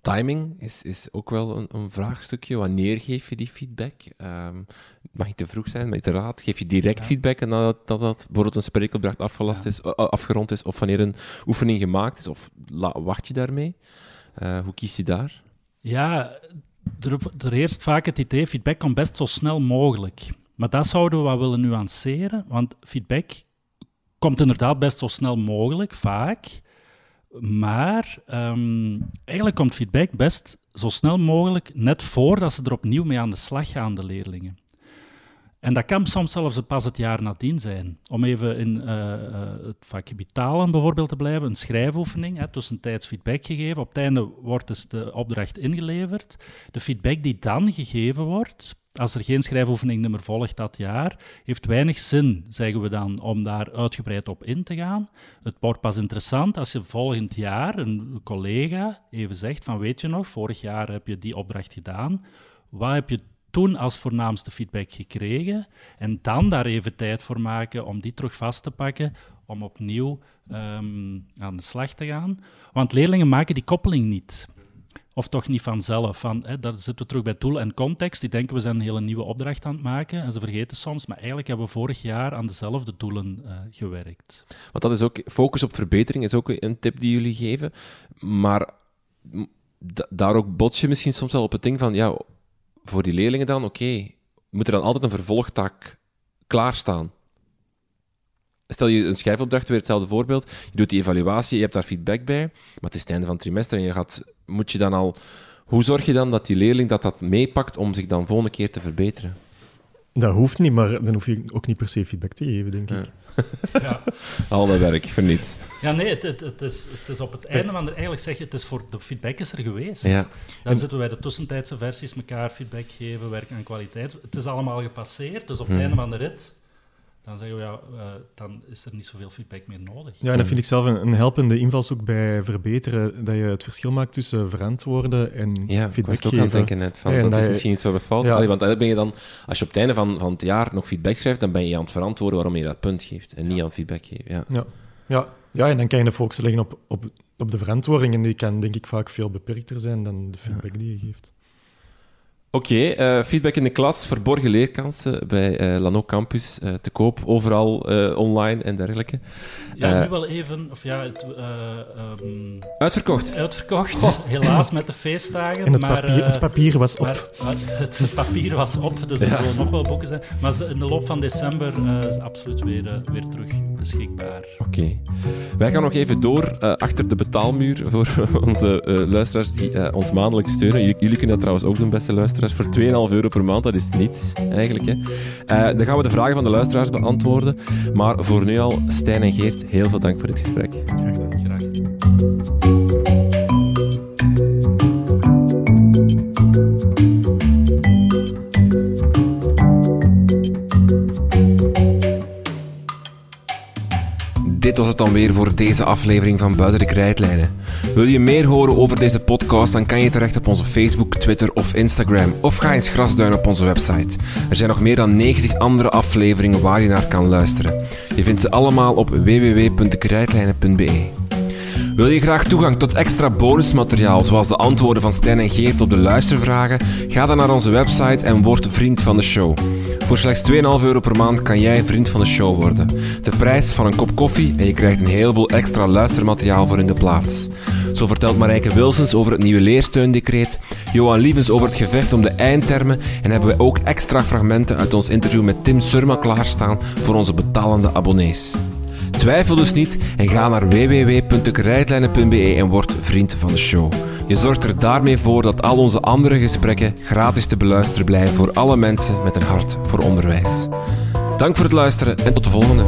Timing is, is ook wel een, een vraagstukje. Wanneer geef je die feedback? Um, mag niet te vroeg zijn, maar te raad. Geef je direct feedback nadat dat, dat bijvoorbeeld een spreekopdracht afgelast is, uh, afgerond is, of wanneer een oefening gemaakt is? Of wacht je daarmee? Uh, hoe kies je daar? Ja, er, er heerst vaak het idee, feedback komt best zo snel mogelijk. Maar dat zouden we wel willen nuanceren, want feedback komt inderdaad best zo snel mogelijk, vaak. Maar um, eigenlijk komt feedback best zo snel mogelijk net voordat ze er opnieuw mee aan de slag gaan, de leerlingen. En dat kan soms zelfs pas het jaar nadien zijn. Om even in uh, het vakgebied talen bijvoorbeeld te blijven, een schrijfoefening, hè, tussentijds feedback gegeven. Op het einde wordt dus de opdracht ingeleverd. De feedback die dan gegeven wordt, als er geen schrijfoefening meer volgt dat jaar, heeft weinig zin, zeggen we dan, om daar uitgebreid op in te gaan. Het wordt pas interessant als je volgend jaar een collega even zegt van weet je nog, vorig jaar heb je die opdracht gedaan. Wat heb je toen als voornaamste feedback gekregen? En dan daar even tijd voor maken om die terug vast te pakken, om opnieuw um, aan de slag te gaan. Want leerlingen maken die koppeling niet. Of toch niet vanzelf. Van, hè, daar zitten we terug bij doel en context. Die denken we zijn een hele nieuwe opdracht aan het maken. En ze vergeten soms, maar eigenlijk hebben we vorig jaar aan dezelfde doelen uh, gewerkt. Want dat is ook, focus op verbetering is ook een tip die jullie geven. Maar daar ook bots je misschien soms wel op het ding van, ja, voor die leerlingen dan, oké, moet er dan altijd een vervolgtaak klaarstaan? Stel je een schrijfopdracht, weer hetzelfde voorbeeld. Je doet die evaluatie, je hebt daar feedback bij, maar het is het einde van het trimester en je gaat, moet je dan al... Hoe zorg je dan dat die leerling dat, dat meepakt om zich dan volgende keer te verbeteren? Dat hoeft niet, maar dan hoef je ook niet per se feedback te geven, denk ik. Ja. Al dat werk voor niets. Ja, nee, het, het, het, is, het is op het einde van de... Eigenlijk zeg je, het is voor... De feedback is er geweest. Ja. Dan zitten wij de tussentijdse versies elkaar feedback geven, werken aan kwaliteit. Het is allemaal gepasseerd, dus op het hmm. einde van de rit dan zeggen we, ja, uh, dan is er niet zoveel feedback meer nodig. Ja, en dat vind ik zelf een, een, helpende invalshoek bij verbeteren, dat je het verschil maakt tussen verantwoorden en ja, feedback geven. Ja, ik ook aan het denken net, van, dat is misschien iets wat we fout ja. Want dan ben je dan, als je op het einde van, van het jaar nog feedback schrijft, dan ben je aan het verantwoorden waarom je dat punt geeft, en niet aan feedback geven. Ja. Ja. Ja. ja, en dan kan je de focus leggen op, op, op de verantwoording, en die kan denk ik vaak veel beperkter zijn dan de feedback die je geeft. Oké, okay, uh, feedback in de klas, verborgen leerkansen bij uh, Lano Campus, uh, te koop, overal online en dergelijke. Ja, nu wel even, of ja, het, um, uitverkocht. Uitverkocht, oh. helaas met de feestdagen. En het, maar, papier, het papier was op. Maar, maar het, papier was op, dus er zullen nog wel boeken zijn. Maar in de loop van december is absoluut weer, weer terug beschikbaar. Oké. Okay. Wij gaan nog even door achter de betaalmuur voor onze luisteraars die ons maandelijks steunen. Jullie kunnen dat trouwens ook doen, beste luisteraars voor 2,5 euro per maand. Dat is niets, eigenlijk. Hè. Uh, dan gaan we de vragen van de luisteraars beantwoorden. Maar voor nu al, Stijn en Geert, heel veel dank voor dit gesprek. Graag gedaan. Graag. Dit was het dan weer voor deze aflevering van Buiten de Krijtlijnen. Wil je meer horen over deze podcast, dan kan je terecht op onze Facebook, Twitter of Instagram. Of ga eens grasduinen op onze website. Er zijn nog meer dan 90 andere afleveringen waar je naar kan luisteren. Je vindt ze allemaal op www.dekrijtlijnen.be. Wil je graag toegang tot extra bonusmateriaal, zoals de antwoorden van Stijn en Geert op de luistervragen? Ga dan naar onze website en word vriend van de show. Voor slechts 2,5 euro per maand kan jij vriend van de show worden. De prijs van een kop koffie en je krijgt een heleboel extra luistermateriaal voor in de plaats. Zo vertelt Marijke Wilsens over het nieuwe leersteundecreet, Johan Lievens over het gevecht om de eindtermen en hebben wij ook extra fragmenten uit ons interview met Tim Surma klaarstaan voor onze betalende abonnees. Twijfel dus niet en ga naar www.krijtlijnen.be en word vriend van de show. Je zorgt er daarmee voor dat al onze andere gesprekken gratis te beluisteren blijven voor alle mensen met een hart voor onderwijs. Dank voor het luisteren en tot de volgende.